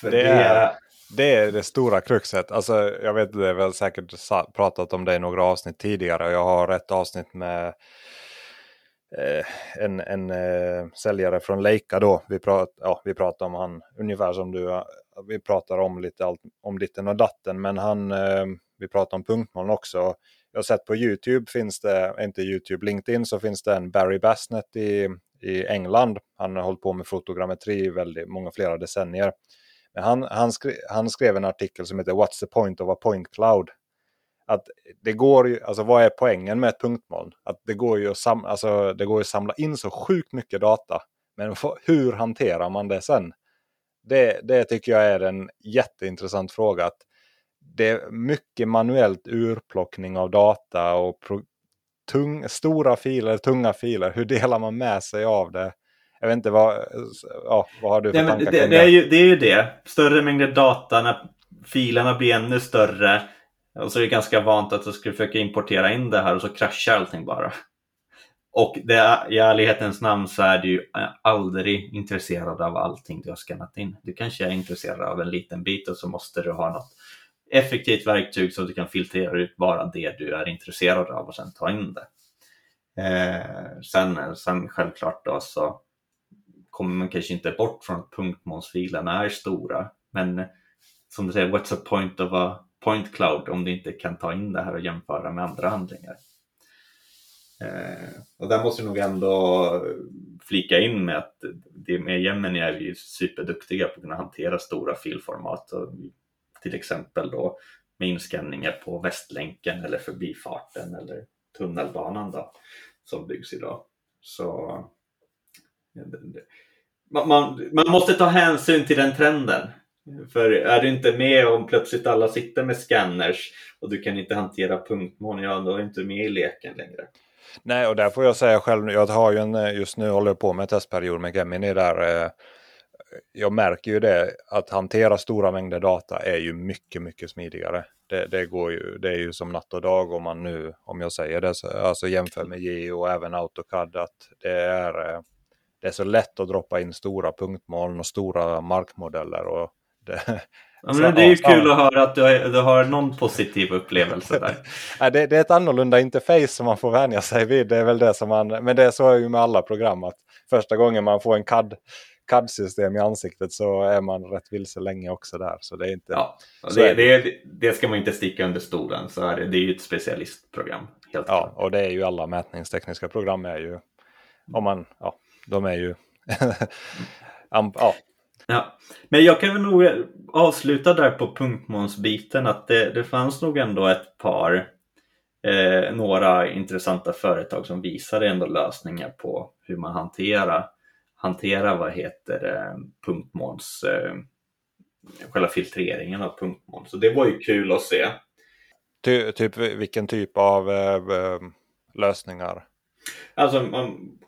S2: För
S1: Det är- det är det stora kruxet. Alltså, jag vet, det är väl säkert pratat om det i några avsnitt tidigare. Jag har ett avsnitt med eh, en, en eh, säljare från Leica då. Vi, prat, ja, vi pratar om han ungefär som du. Vi pratar om lite allt, om ditten och datten. Men han, eh, vi pratar om punktmoln också. Jag har sett på YouTube finns det, inte YouTube, LinkedIn så finns det en Barry Bassnett i, i England. Han har hållit på med fotogrammetri i väldigt många flera decennier. Men han, han, skrev, han skrev en artikel som heter What's the point of a point cloud? Att det går ju, alltså vad är poängen med ett punktmoln? Att det går ju att, sam, alltså, det går att samla in så sjukt mycket data. Men hur hanterar man det sen? Det, det tycker jag är en jätteintressant fråga. Att det är mycket manuellt urplockning av data och pro, tung, stora filer, tunga filer. Hur delar man med sig av det? Jag vet inte vad, ja, vad har du för
S2: Nej,
S1: tankar
S2: det, det, är ju, det är ju det. Större mängder data när filerna blir ännu större. Och så är det ganska vant att du skulle försöka importera in det här och så kraschar allting bara. Och det, i ärlighetens namn så är du ju aldrig intresserad av allting du har skannat in. Du kanske är intresserad av en liten bit och så måste du ha något effektivt verktyg så att du kan filtrera ut bara det du är intresserad av och sen ta in det. Eh, sen, sen självklart då så kommer man kanske inte bort från att punktmånsfilerna är stora. Men som du säger, what's the point of a point cloud om du inte kan ta in det här och jämföra med andra handlingar? Eh, och där måste jag nog ändå flika in med att det med Gemini är vi superduktiga på att kunna hantera stora filformat. Till exempel då med inskanningar på Västlänken eller förbifarten eller tunnelbanan då, som byggs idag. Så man, man, man måste ta hänsyn till den trenden. För är du inte med om plötsligt alla sitter med scanners och du kan inte hantera punktmål, ja då är du inte med i leken längre.
S1: Nej, och där får jag säga själv, jag har ju en, eh, just nu håller jag på med testperiod med Gemini där. Eh, jag märker ju det, att hantera stora mängder data är ju mycket, mycket smidigare. Det, det, går ju, det är ju som natt och dag om man nu, om jag säger det, alltså jämför med Geo och även AutoCAD, att det är, eh, det är så lätt att droppa in stora punktmoln och stora markmodeller. Och det,
S2: Ja, men det är ju kul att höra att du har, du har någon positiv upplevelse där.
S1: det, det, är ett annorlunda interface som man får vänja sig vid. Det är väl det som man, men det är så är ju med alla program att första gången man får en CAD CAD-system i ansiktet så är man rätt vilse länge också där. Så det är inte...
S2: Ja, det, det, det, ska man inte sticka under stolen. Så är det, det är ju ett specialistprogram. Helt
S1: ja, klart. och det är ju alla mätningstekniska program är ju... Om man, ja, de är ju...
S2: ja, Ja, men jag kan väl nog avsluta där på punktmånsbiten att det, det fanns nog ändå ett par eh, några intressanta företag som visade ändå lösningar på hur man hanterar, hanterar vad heter eh, punktmåns, eh, själva filtreringen av punktmål. Så det var ju kul att se.
S1: Ty, typ vilken typ av eh, lösningar?
S2: Alltså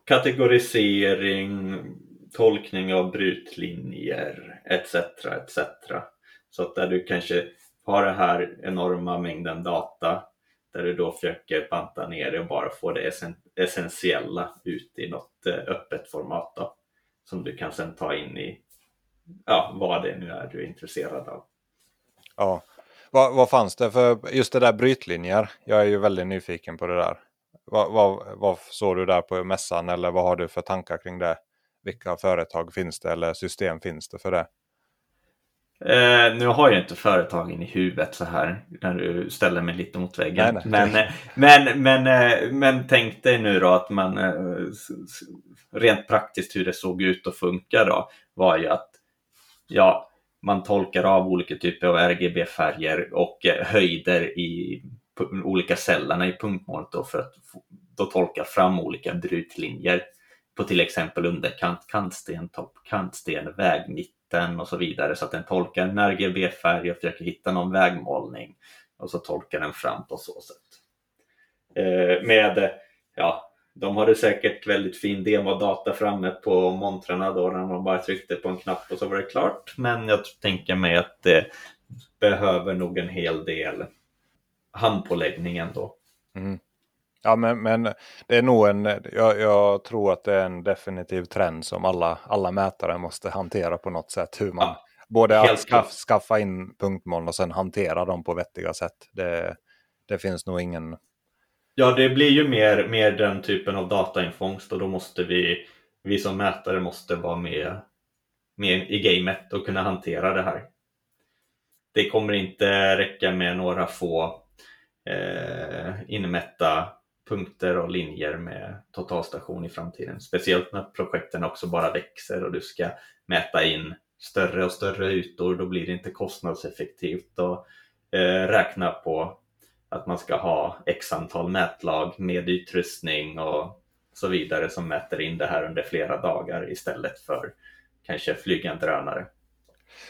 S2: kategorisering, tolkning av brytlinjer etc. etc. Så att där du kanske har den här enorma mängden data där du då försöker banta ner det och bara få det essentiella ut i något eh, öppet format då, som du kan sedan ta in i ja, vad det nu är du är intresserad av.
S1: Ja, vad, vad fanns det för just det där brytlinjer? Jag är ju väldigt nyfiken på det där. Vad, vad, vad såg du där på mässan eller vad har du för tankar kring det? vilka företag finns det eller system finns det för det?
S2: Eh, nu har jag inte företagen i huvudet så här när du ställer mig lite mot väggen. Nej, nej. Men, eh, men, men, eh, men tänk dig nu då att man eh, rent praktiskt hur det såg ut och funkar då var ju att ja, man tolkar av olika typer av RGB-färger och höjder i olika cellerna i punktmålet då för att då tolka fram olika brytlinjer på till exempel underkant, kantsten, topp, kantsten, vägmitten och så vidare så att den tolkar en RGB-färg och försöker hitta någon vägmålning och så tolkar den fram på så sätt. Eh, med, ja, de hade säkert väldigt fin demodata framme på montrarna då när man bara tryckte på en knapp och så var det klart. Men jag tänker mig att det behöver nog en hel del handpåläggning ändå. Mm.
S1: Ja, men, men det är nog en, jag, jag, tror att det är en definitiv trend som alla, alla mätare måste hantera på något sätt. Hur man, ja, både att skaff, skaffa in punktmoln och sen hantera dem på vettiga sätt. Det, det finns nog ingen...
S2: Ja, det blir ju mer, mer den typen av datainfångst och då måste vi, vi som mätare måste vara med, med i gamet och kunna hantera det här. Det kommer inte räcka med några få eh, inmätta punkter och linjer med totalstation i framtiden. Speciellt när projekten också bara växer och du ska mäta in större och större ytor. Då blir det inte kostnadseffektivt att eh, räkna på att man ska ha x antal mätlag med utrustning och så vidare som mäter in det här under flera dagar istället för kanske flygande drönare.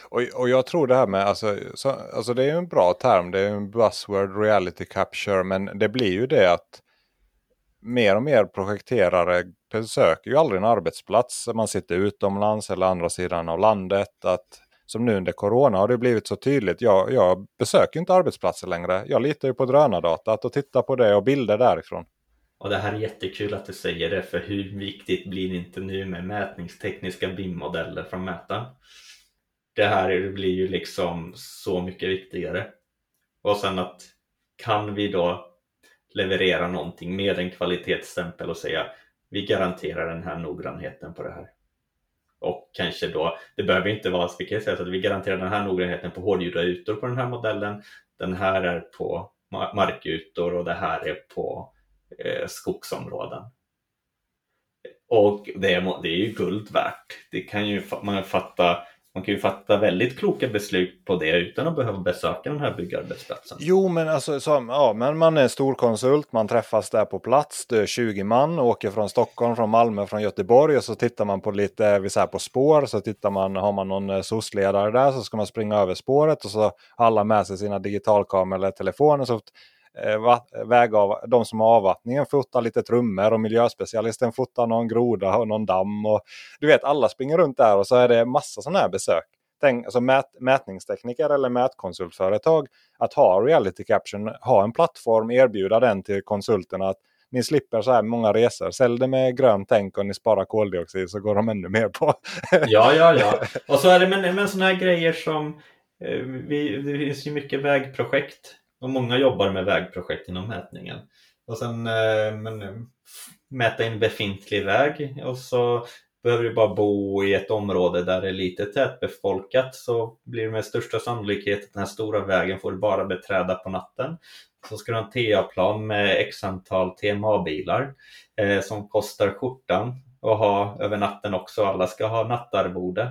S1: Och, och jag tror det här med, alltså, så, alltså det är ju en bra term, det är en buzzword reality capture, men det blir ju det att mer och mer projekterare besöker ju aldrig en arbetsplats. Man sitter utomlands eller andra sidan av landet. Att, som nu under Corona har det blivit så tydligt. Jag, jag besöker inte arbetsplatser längre. Jag litar ju på drönardatat och tittar på det och bilder därifrån.
S2: Och det här är jättekul att du säger det, för hur viktigt blir det inte nu med mätningstekniska BIM-modeller från mätaren? Det här blir ju liksom så mycket viktigare. Och sen att kan vi då leverera någonting med en kvalitetsstämpel och säga vi garanterar den här noggrannheten på det här. Och kanske då, det behöver inte vara, vi kan säga så att vi garanterar den här noggrannheten på hårdgjorda ytor på den här modellen. Den här är på markytor och det här är på eh, skogsområden. Och det är, det är ju guld värt. Det kan ju man fatta man kan ju fatta väldigt kloka beslut på det utan att behöva besöka den här byggarbetsplatsen.
S1: Jo, men alltså så, ja, men man är storkonsult, man träffas där på plats, det är 20 man, åker från Stockholm, från Malmö, från Göteborg och så tittar man på lite, vi säger på spår, så tittar man, har man någon eh, SOS-ledare där så ska man springa över spåret och så har alla med sig sina digitalkameror eller telefoner så eh, vägav, de som har avvattningen fotar lite trummor och miljöspecialisten fotar någon groda och någon damm. Och, du vet, alla springer runt där och så är det massa sådana här besök. Tänk, alltså mät, mätningstekniker eller mätkonsultföretag att ha reality caption, ha en plattform, erbjuda den till konsulterna. att ni slipper så här många resor. Sälj det med grönt tänk och ni sparar koldioxid så går de ännu mer på.
S2: ja, ja, ja. Och så är det med, med sådana här grejer som eh, vi, det finns ju mycket vägprojekt och många jobbar med vägprojekt inom mätningen. Och sen eh, men, eh, mäta in befintlig väg och så behöver du bara bo i ett område där det är lite tätbefolkat så blir det med största sannolikhet att den här stora vägen får du bara beträda på natten. Så ska du ha en TA-plan med x antal TMA-bilar eh, som kostar skjortan och ha över natten också. Alla ska ha nattarvode.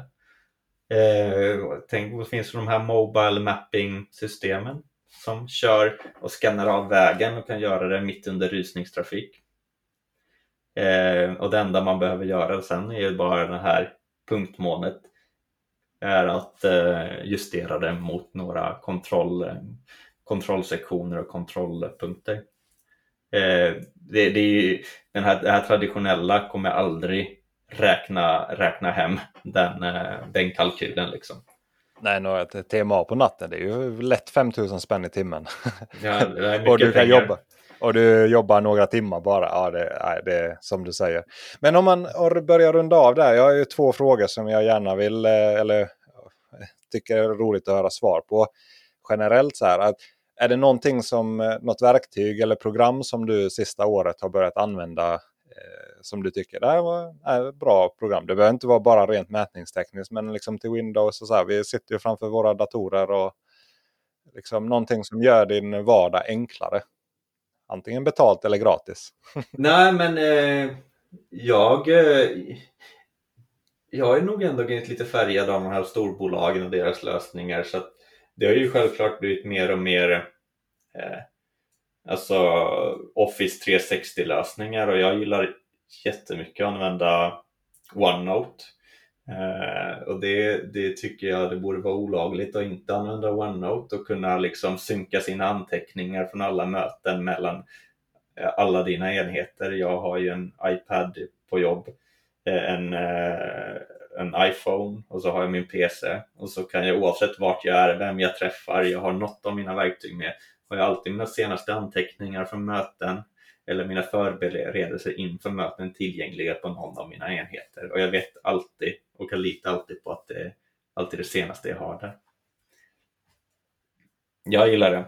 S2: Eh, tänk, vad finns de här Mobile Mapping-systemen som kör och skannar av vägen och kan göra det mitt under rusningstrafik. Eh, och det enda man behöver göra sen är ju bara det här punktmålet är att eh, justera det mot några kontroll, kontrollsektioner och kontrollpunkter. Eh, det, det, är ju, den här, det här traditionella kommer aldrig räkna, räkna hem den, eh, den kalkylen. Liksom.
S1: Nej, ett TMA på natten det är ju lätt 5000 spänn i timmen.
S2: Ja,
S1: och du kan jobba. Och du jobbar några timmar bara. Ja, det, det är som du säger. Men om man börjar runda av där. Jag har ju två frågor som jag gärna vill, eh, eller tycker är roligt att höra svar på. Generellt så här. Att är det någonting som, eh, något verktyg eller program som du sista året har börjat använda Eh, som du tycker det här var ett bra program. Det behöver inte vara bara rent mätningstekniskt men liksom till Windows och så här. Vi sitter ju framför våra datorer och liksom någonting som gör din vardag enklare. Antingen betalt eller gratis.
S2: Nej men eh, jag, eh, jag är nog ändå lite färgad av de här storbolagen och deras lösningar. så Det har ju självklart blivit mer och mer eh, Alltså Office 360 lösningar och jag gillar jättemycket att använda OneNote. Eh, och det, det tycker jag det borde vara olagligt att inte använda OneNote och kunna liksom synka sina anteckningar från alla möten mellan eh, alla dina enheter. Jag har ju en iPad på jobb, eh, en, eh, en iPhone och så har jag min PC och så kan jag oavsett vart jag är, vem jag träffar, jag har något av mina verktyg med har jag alltid mina senaste anteckningar från möten eller mina förberedelser inför möten tillgängliga på någon av mina enheter. Och jag vet alltid och kan lita alltid på att det är alltid det senaste jag har där. Jag gillar det.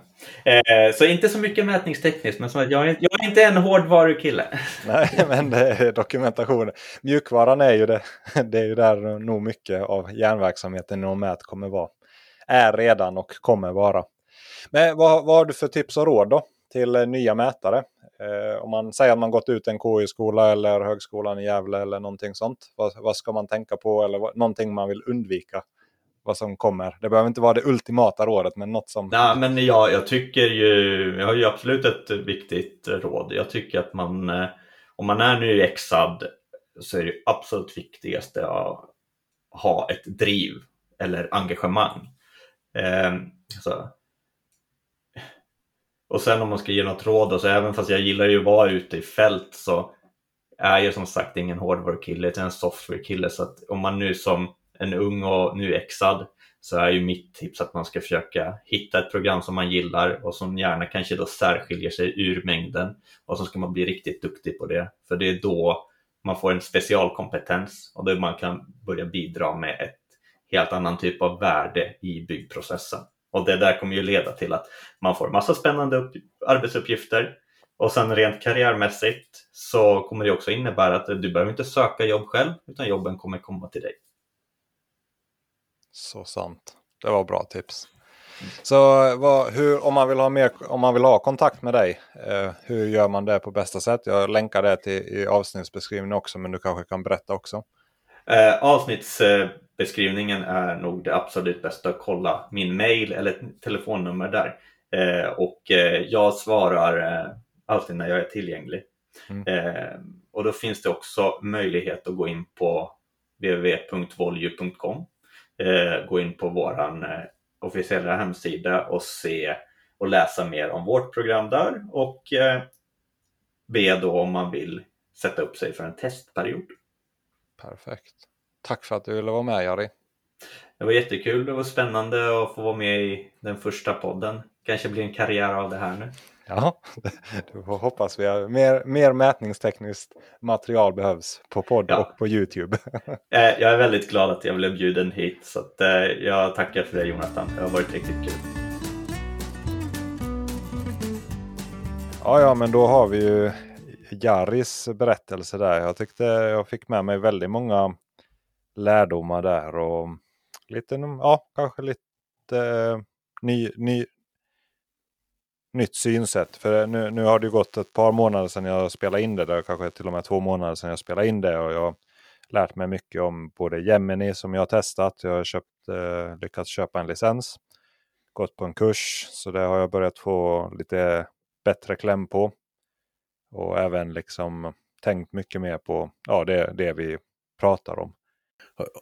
S2: Eh, så inte så mycket mätningstekniskt, men som jag, är, jag är inte en hårdvarukille.
S1: Nej, men det är dokumentation. Mjukvaran är ju det. Det är ju där nog mycket av järnverksamheten inom mät kommer vara. Är redan och kommer vara. Men vad, vad har du för tips och råd då till nya mätare? Eh, om man säger att man gått ut en KI-skola eller högskolan i Gävle eller någonting sånt. Vad, vad ska man tänka på eller vad, någonting man vill undvika? Vad som kommer. Det behöver inte vara det ultimata rådet men något som...
S2: Nej, men jag, jag tycker ju, jag har ju absolut ett viktigt råd. Jag tycker att man, eh, om man är nyexad så är det absolut viktigaste att ha ett driv eller engagemang. Eh, så och sen om man ska ge något råd, alltså, även fast jag gillar ju att vara ute i fält så är jag som sagt ingen hårdvarukille utan en softwarekille. Så att om man nu som en ung och nu exad så är ju mitt tips att man ska försöka hitta ett program som man gillar och som gärna kanske då särskiljer sig ur mängden och så ska man bli riktigt duktig på det. För det är då man får en specialkompetens och då man kan börja bidra med ett helt annan typ av värde i byggprocessen. Och det där kommer ju leda till att man får massa spännande arbetsuppgifter och sen rent karriärmässigt så kommer det också innebära att du behöver inte söka jobb själv utan jobben kommer komma till dig.
S1: Så sant. Det var bra tips. Så vad, hur, om, man vill ha mer, om man vill ha kontakt med dig, eh, hur gör man det på bästa sätt? Jag länkar det till, i avsnittsbeskrivningen också, men du kanske kan berätta också.
S2: Eh, avsnittsbeskrivningen är nog det absolut bästa att kolla min mail eller telefonnummer där. Eh, och eh, jag svarar eh, alltid när jag är tillgänglig. Mm. Och då finns det också möjlighet att gå in på www.volju.com gå in på våran eh, officiella hemsida och se och läsa mer om vårt program där och be då om man vill sätta upp sig för en testperiod.
S1: Perfekt. Tack för att du ville vara med Jari.
S2: Det var jättekul, det var spännande att få vara med i den första podden. Kanske blir en karriär av det här nu.
S1: Ja, det hoppas vi. Mer, mer mätningstekniskt material behövs på podd ja. och på Youtube.
S2: Eh, jag är väldigt glad att jag blev bjuden hit så eh, jag tackar för det Jonathan. Det har varit riktigt kul.
S1: Ja, ja, men då har vi ju Jaris berättelse där. Jag tyckte jag fick med mig väldigt många lärdomar där och lite, ja, kanske lite eh, ny, ny, nytt synsätt. För eh, nu, nu har det gått ett par månader sedan jag spelade in det. Där, kanske till och med två månader sedan jag spelade in det. Och jag har lärt mig mycket om både Gemini som jag har testat. Jag har köpt, eh, lyckats köpa en licens. Gått på en kurs. Så det har jag börjat få lite bättre kläm på. Och även liksom tänkt mycket mer på ja, det, det vi pratar om.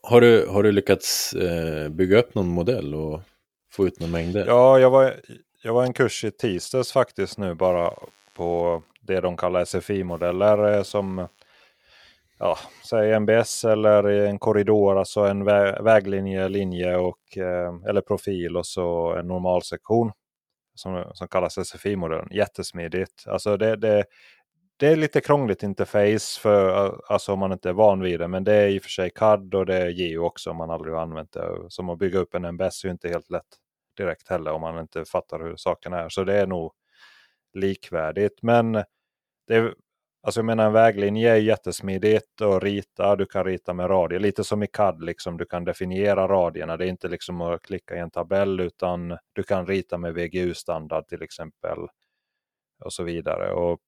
S3: Har du, har du lyckats eh, bygga upp någon modell och få ut några mängder?
S1: Ja, jag var, jag var en kurs i tisdags faktiskt nu bara på det de kallar SFI-modeller eh, som ja, säg MBS eller en korridor, alltså en vä väglinje, linje och, eh, eller profil och så en normalsektion som, som kallas SFI-modellen. Jättesmidigt. Alltså det, det, det är lite krångligt interface för alltså om man inte är van vid det. Men det är i och för sig CAD och det är Geo också om man aldrig har använt det. Som att bygga upp en MBS är ju inte helt lätt direkt heller om man inte fattar hur saken är. Så det är nog likvärdigt. Men det är, alltså jag menar en väglinje är jättesmidigt att rita. Du kan rita med radie. Lite som i CAD, liksom. du kan definiera radierna. Det är inte liksom att klicka i en tabell utan du kan rita med VGU-standard till exempel. Och så vidare. Och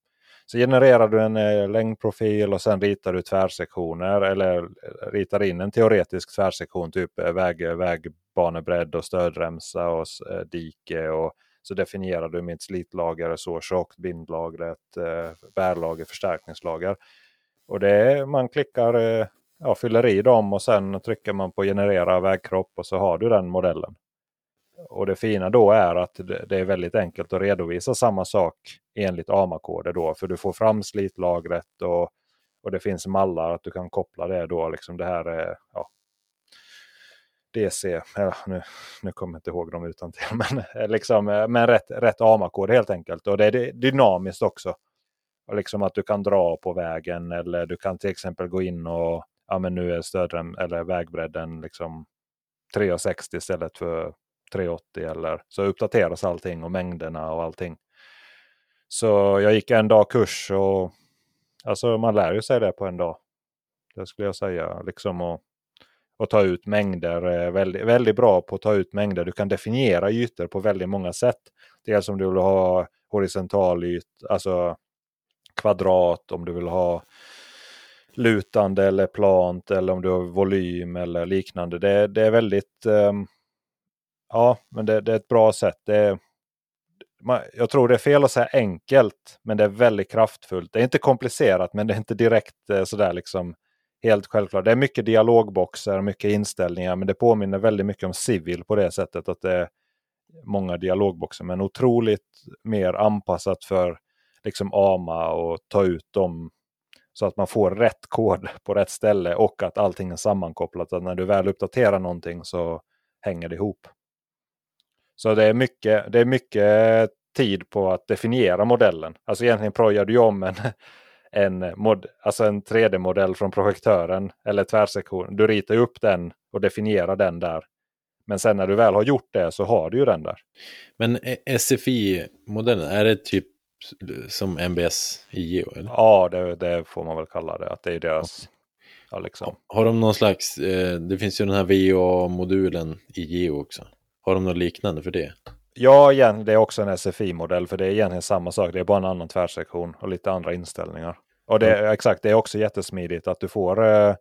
S1: så genererar du en eh, längdprofil och sen ritar du tvärsektioner eller eh, ritar in en teoretisk tvärsektion, typ eh, väg, eh, vägbanebredd och stödremsa och eh, dike. Och, så definierar du mitt slitlager, så tjockt, bindlagret, eh, bärlager, förstärkningslager. Och det är, man klickar, eh, ja, fyller i dem och sen trycker man på generera vägkropp och så har du den modellen. Och det fina då är att det är väldigt enkelt att redovisa samma sak enligt AMA-koder då. För du får fram slitlagret och, och det finns mallar att du kan koppla det då. Liksom det här är ja, DC, ja, nu, nu kommer jag inte ihåg dem utan till, men, eh, liksom, eh, men rätt, rätt AMA-kod helt enkelt. Och det är dynamiskt också. Och liksom att du kan dra på vägen eller du kan till exempel gå in och ja men nu är stödrem eller vägbredden liksom 360 istället för 380 eller så uppdateras allting och mängderna och allting. Så jag gick en dag kurs och alltså man lär ju sig det på en dag. Det skulle jag säga. Liksom och, och ta ut mängder. Väldigt, väldigt bra på att ta ut mängder. Du kan definiera ytor på väldigt många sätt. Dels om du vill ha horisontal yt, alltså kvadrat, om du vill ha lutande eller plant eller om du har volym eller liknande. Det, det är väldigt um, Ja, men det, det, är ett bra sätt. Det är, jag tror det är fel att säga enkelt, men det är väldigt kraftfullt. Det är inte komplicerat, men det är inte direkt eh, sådär liksom helt självklart. Det är mycket dialogboxar, och mycket inställningar, men det påminner väldigt mycket om Civil på det sättet att det är många dialogboxar men otroligt mer anpassat för liksom AMA och ta ut dem så att man får rätt kod på rätt ställe och att allting är sammankopplat. Att när du väl uppdaterar någonting så hänger det ihop. Så det är mycket, det är mycket tid på att definiera modellen. Alltså egentligen projar du om en, en, mod, alltså en 3D-modell från projektören eller tvärsektion. Du ritar upp den och definierar den där. Men sen när du väl har gjort det så har du ju den där.
S3: Men SFI-modellen, är det typ som MBS i Geo? Eller?
S1: Ja, det, det, får man väl kalla det. Att det är deras... Ja, liksom.
S3: Har de någon slags, eh, det finns ju den här VA-modulen i Geo också. Har de något liknande för det?
S1: Ja, igen, det är också en SFI-modell för det är egentligen samma sak. Det är bara en annan tvärsektion och lite andra inställningar. Och det, mm. exakt, det är också jättesmidigt att du får eh,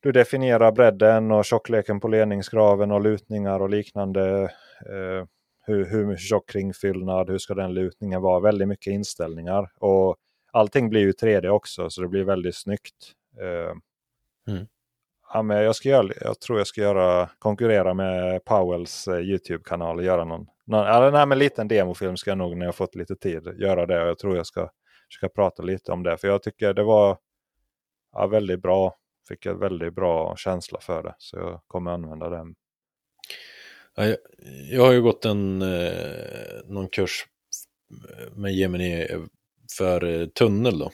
S1: du definierar bredden och tjockleken på ledningsgraven och lutningar och liknande. Eh, hur, hur tjock kringfyllnad, hur ska den lutningen vara? Väldigt mycket inställningar. Och allting blir ju 3D också så det blir väldigt snyggt. Eh, mm. Ja, men jag, ska göra, jag tror jag ska göra, konkurrera med Powells eh, YouTube-kanal och göra någon, någon eller, nej, men liten demofilm ska jag nog när jag fått lite tid göra det. Jag tror jag ska försöka prata lite om det. För jag tycker det var ja, väldigt bra. Fick en väldigt bra känsla för det. Så jag kommer använda den.
S3: Ja, jag, jag, har ju gått en, eh, någon kurs med Gemini för eh, tunnel då.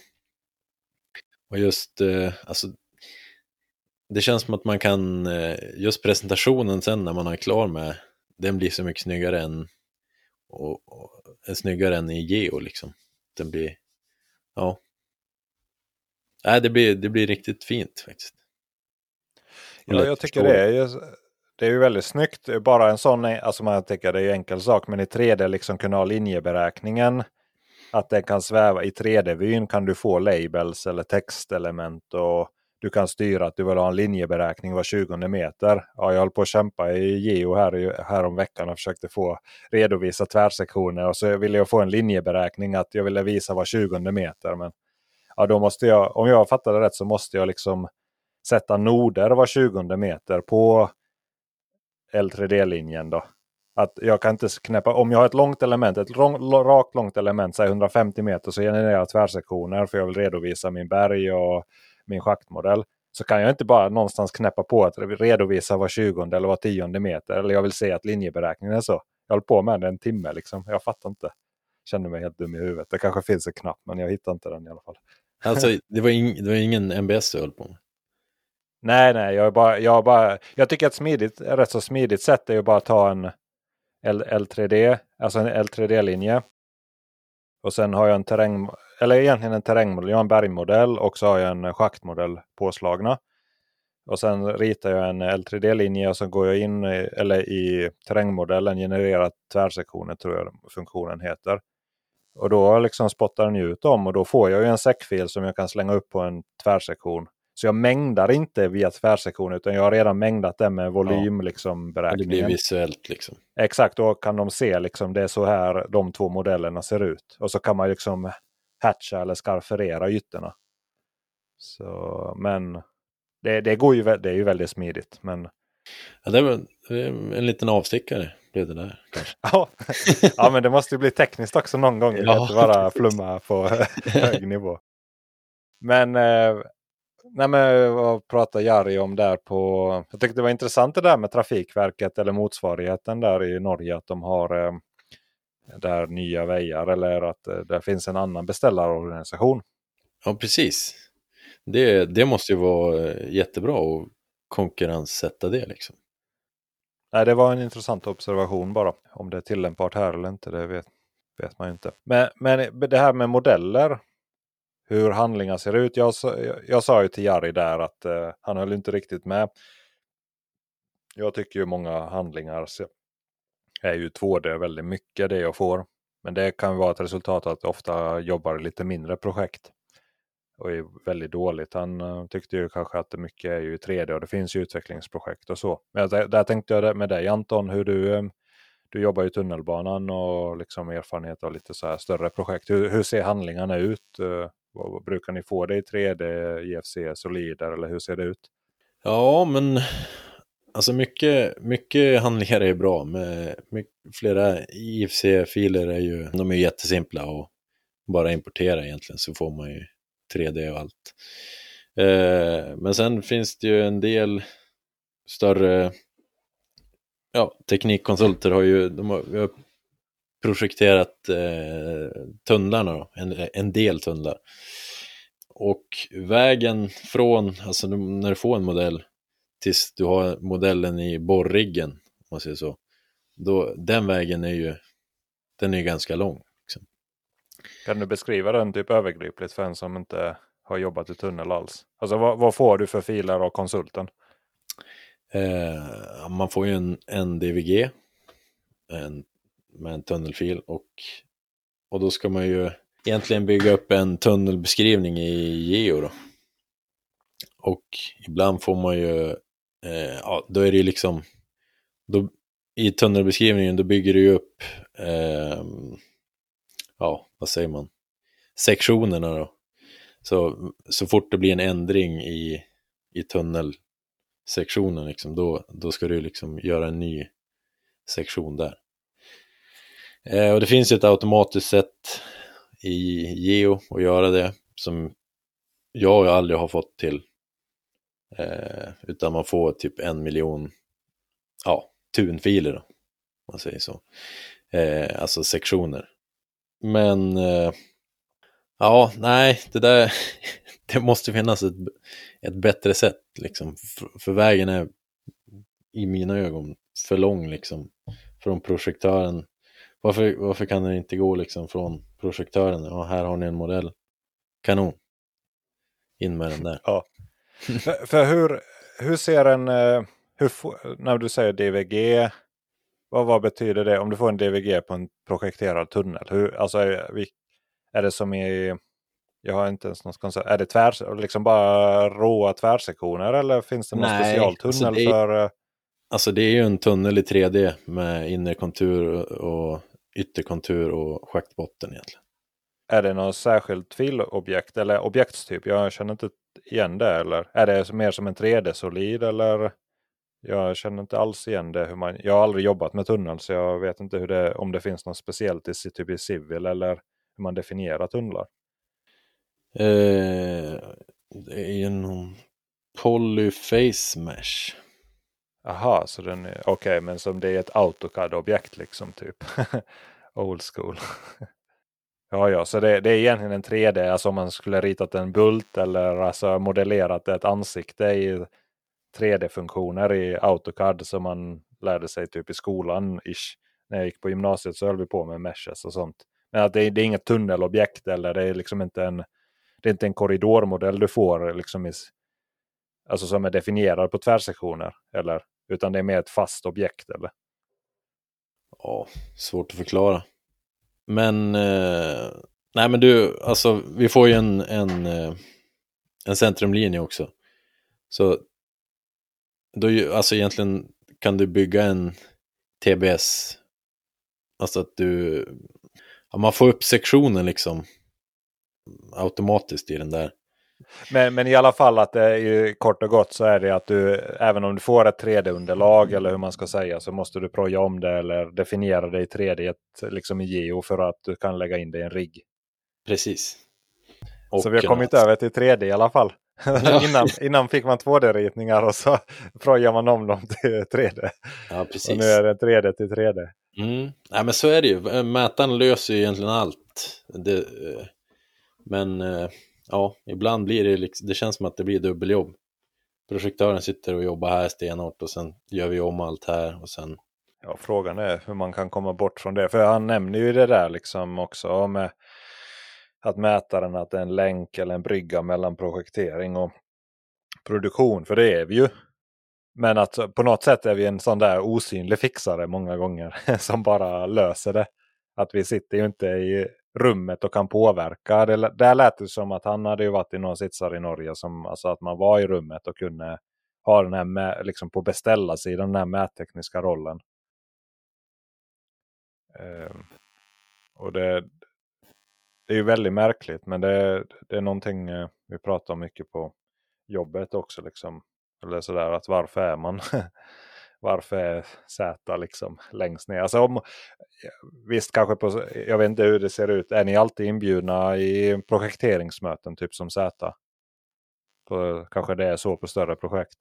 S3: Och just, eh, alltså det känns som att man kan, eh, just presentationen sen när man är klar med, den blir så mycket snyggare än, och, och, eh, snyggare än i Geo liksom. Den blir, ja. Nej, det blir, det blir riktigt fint faktiskt.
S1: Ja, jag tycker det är ju, det är ju väldigt snyggt. Bara en sån, alltså man tänker det är ju enkel sak, men i 3D liksom kunna ha linjeberäkningen. Att den kan sväva i 3D-vyn kan du få labels eller textelement och du kan styra att du vill ha en linjeberäkning var 20 meter. Ja, jag höll på att kämpa i Geo här, här om veckan och försökte få redovisa tvärsektioner. Och så ville jag få en linjeberäkning att jag ville visa var 20 meter. Men ja, då måste jag, om jag fattade rätt så måste jag liksom sätta noder var 20 meter på L3D-linjen. då. Att jag kan inte knäppa, om jag har ett långt element, ett lång, rakt långt element, säg 150 meter, så genererar jag tvärsektioner för jag vill redovisa min berg och min schaktmodell. Så kan jag inte bara någonstans knäppa på att redovisa var 20 eller var tionde meter. Eller jag vill se att linjeberäkningen är så. Jag höll på med det en timme liksom. Jag fattar inte. Kände mig helt dum i huvudet. Det kanske finns en knapp men jag hittar inte den i alla fall.
S3: Alltså det var, ing, det var ingen MBS du höll på med?
S1: Nej, nej, jag, bara, jag, bara, jag tycker att smidigt, rätt så smidigt sätt är ju bara att ta en L, L3D, alltså en L3D-linje. Och sen har jag en terräng, eller egentligen en terrängmodell. Jag har en bergmodell och så har jag en schaktmodell påslagna. Och sen ritar jag en L3D-linje och så går jag in eller i terrängmodellen, genererar tvärsektioner tror jag funktionen heter. Och då liksom spottar den ut dem och då får jag ju en säckfil som jag kan slänga upp på en tvärsektion. Så jag mängdar inte via tvärsektion utan jag har redan mängdat det med volym ja. liksom, beräkningen.
S3: Det blir visuellt liksom.
S1: Exakt, då kan de se liksom det är så här de två modellerna ser ut. Och så kan man liksom hatcha eller skarferera ytorna. Så, men det, det, går ju, det är ju väldigt smidigt. Men...
S3: Ja, det var en liten avstickare blev det där.
S1: ja. ja, men det måste ju bli tekniskt också någon gång. Ja. Inte bara flumma på hög nivå. Men eh, nej men, vad pratar Jari om där på... Jag tyckte det var intressant det där med Trafikverket eller motsvarigheten där i Norge. Att de har eh, där nya vägar eller att eh, det finns en annan beställarorganisation.
S3: Ja, precis. Det, det måste ju vara eh, jättebra att konkurrenssätta det liksom.
S1: Nej, det var en intressant observation bara. Om det är tillämpbart här eller inte, det vet, vet man ju inte. Men, men det här med modeller hur handlingar ser ut. Jag, jag, jag sa ju till Jari där att eh, han höll inte riktigt med. Jag tycker ju många handlingar är ju 2D väldigt mycket det jag får. Men det kan vara ett resultat att jag ofta jobbar lite mindre projekt. Och är väldigt dåligt. Han eh, tyckte ju kanske att det mycket är ju 3D och det finns ju utvecklingsprojekt och så. Men där, där tänkte jag med dig Anton, hur du, eh, du jobbar i tunnelbanan och liksom erfarenhet av lite så här större projekt. Hur, hur ser handlingarna ut? Eh, vad, brukar ni få det i 3D, IFC, Solider eller hur ser det ut?
S3: Ja, men alltså mycket, mycket handlingar är bra. Med mycket, flera IFC-filer är ju, de är jättesimpla och bara importera egentligen så får man ju 3D och allt. Eh, men sen finns det ju en del större ja, teknikkonsulter har ju, de har, har projekterat eh, tunnlarna då, en, en del tunnlar. Och vägen från, alltså när du får en modell tills du har modellen i borriggen, om man säger så, då, den vägen är ju, den är ganska lång. Liksom.
S1: Kan du beskriva den typ övergripligt för en som inte har jobbat i tunnel alls? Alltså vad, vad får du för filer av konsulten?
S3: Eh, man får ju en, en DVG en, med en tunnelfil och, och då ska man ju egentligen bygga upp en tunnelbeskrivning i Geo då. Och ibland får man ju, eh, ja då är det ju liksom, då, i tunnelbeskrivningen då bygger du ju upp, eh, ja vad säger man, sektionerna då. Så, så fort det blir en ändring i, i tunnelsektionen, liksom, då, då ska du liksom göra en ny sektion där. Eh, och det finns ju ett automatiskt sätt i Geo att göra det som jag aldrig har fått till. Eh, utan man får typ en miljon ja, tunfiler, om man säger så. Eh, alltså sektioner. Men eh, ja, nej, det där, det måste finnas ett, ett bättre sätt liksom. För, för vägen är i mina ögon för lång liksom. Från projektören varför, varför kan den inte gå liksom från projektören? Ja, här har ni en modell. Kanon. In med den där.
S1: Ja. för, för hur, hur ser en... Eh, hur, när du säger DVG, vad, vad betyder det om du får en DVG på en projekterad tunnel? Hur, alltså är, är det som i... Jag har inte ens något koncept. Är det tvär, liksom bara råa tvärsektioner eller finns det någon Nej, specialtunnel alltså det, för... Eh?
S3: Alltså det är ju en tunnel i 3D med inre kontur och ytterkontur och schaktbotten egentligen.
S1: Är det något särskilt filobjekt eller objektstyp? Jag känner inte igen det. Eller är det mer som en 3D-solid? eller? Jag känner inte alls igen det. Hur man, jag har aldrig jobbat med tunnel så jag vet inte hur det, om det finns något speciellt i typ i civil eller hur man definierar tunnlar.
S3: Eh, det är ju någon polyface mesh.
S1: Aha, så den är okej, okay, men som det är ett AutoCAD-objekt liksom typ. Old school. ja, ja, så det, det, är egentligen en 3D, alltså om man skulle ritat en bult eller alltså modellerat ett ansikte i 3D-funktioner i AutoCAD som man lärde sig typ i skolan. Ish. När jag gick på gymnasiet så höll vi på med meshes och sånt. Men att det, det är inget tunnelobjekt eller det är liksom inte en, det är inte en korridormodell du får liksom i, alltså som är definierad på tvärsektioner. Eller utan det är mer ett fast objekt eller?
S3: Ja, svårt att förklara. Men, eh, nej men du, alltså vi får ju en, en, eh, en centrumlinje också. Så då, alltså egentligen kan du bygga en TBS, alltså att du, ja, man får upp sektionen liksom automatiskt i den där.
S1: Men, men i alla fall att det är ju kort och gott så är det att du även om du får ett 3D-underlag eller hur man ska säga så måste du proja om det eller definiera det i 3D liksom i geo för att du kan lägga in det i en rigg.
S3: Precis.
S1: Och så vi har kommit över till 3D i alla fall. Ja. innan, innan fick man 2D-ritningar och så projar man om dem till 3D.
S3: Ja, precis.
S1: Och nu är det 3D till 3D.
S3: Mm. Nej, men så är det ju. Mätaren löser ju egentligen allt. Det, men eh, ja, ibland blir det, liksom, det känns som att det blir dubbeljobb. Projektören sitter och jobbar här stenhårt och sen gör vi om allt här och sen...
S1: Ja, frågan är hur man kan komma bort från det. För han nämner ju det där liksom också med att mätaren att det är en länk eller en brygga mellan projektering och produktion. För det är vi ju. Men att på något sätt är vi en sån där osynlig fixare många gånger som bara löser det. Att vi sitter ju inte i rummet och kan påverka. Det, där lät det som att han hade ju varit i någon sitsar i Norge som alltså att man var i rummet och kunde ha den här med, liksom på beställarsidan, den här mättekniska rollen. Um, och det, det är ju väldigt märkligt men det, det är någonting eh, vi pratar om mycket på jobbet också. Liksom. Eller sådär att varför är man varför är Z liksom längst ner? Alltså om, visst kanske på, jag vet inte hur det ser ut. Är ni alltid inbjudna i projekteringsmöten typ som Z? På, kanske det är så på större projekt?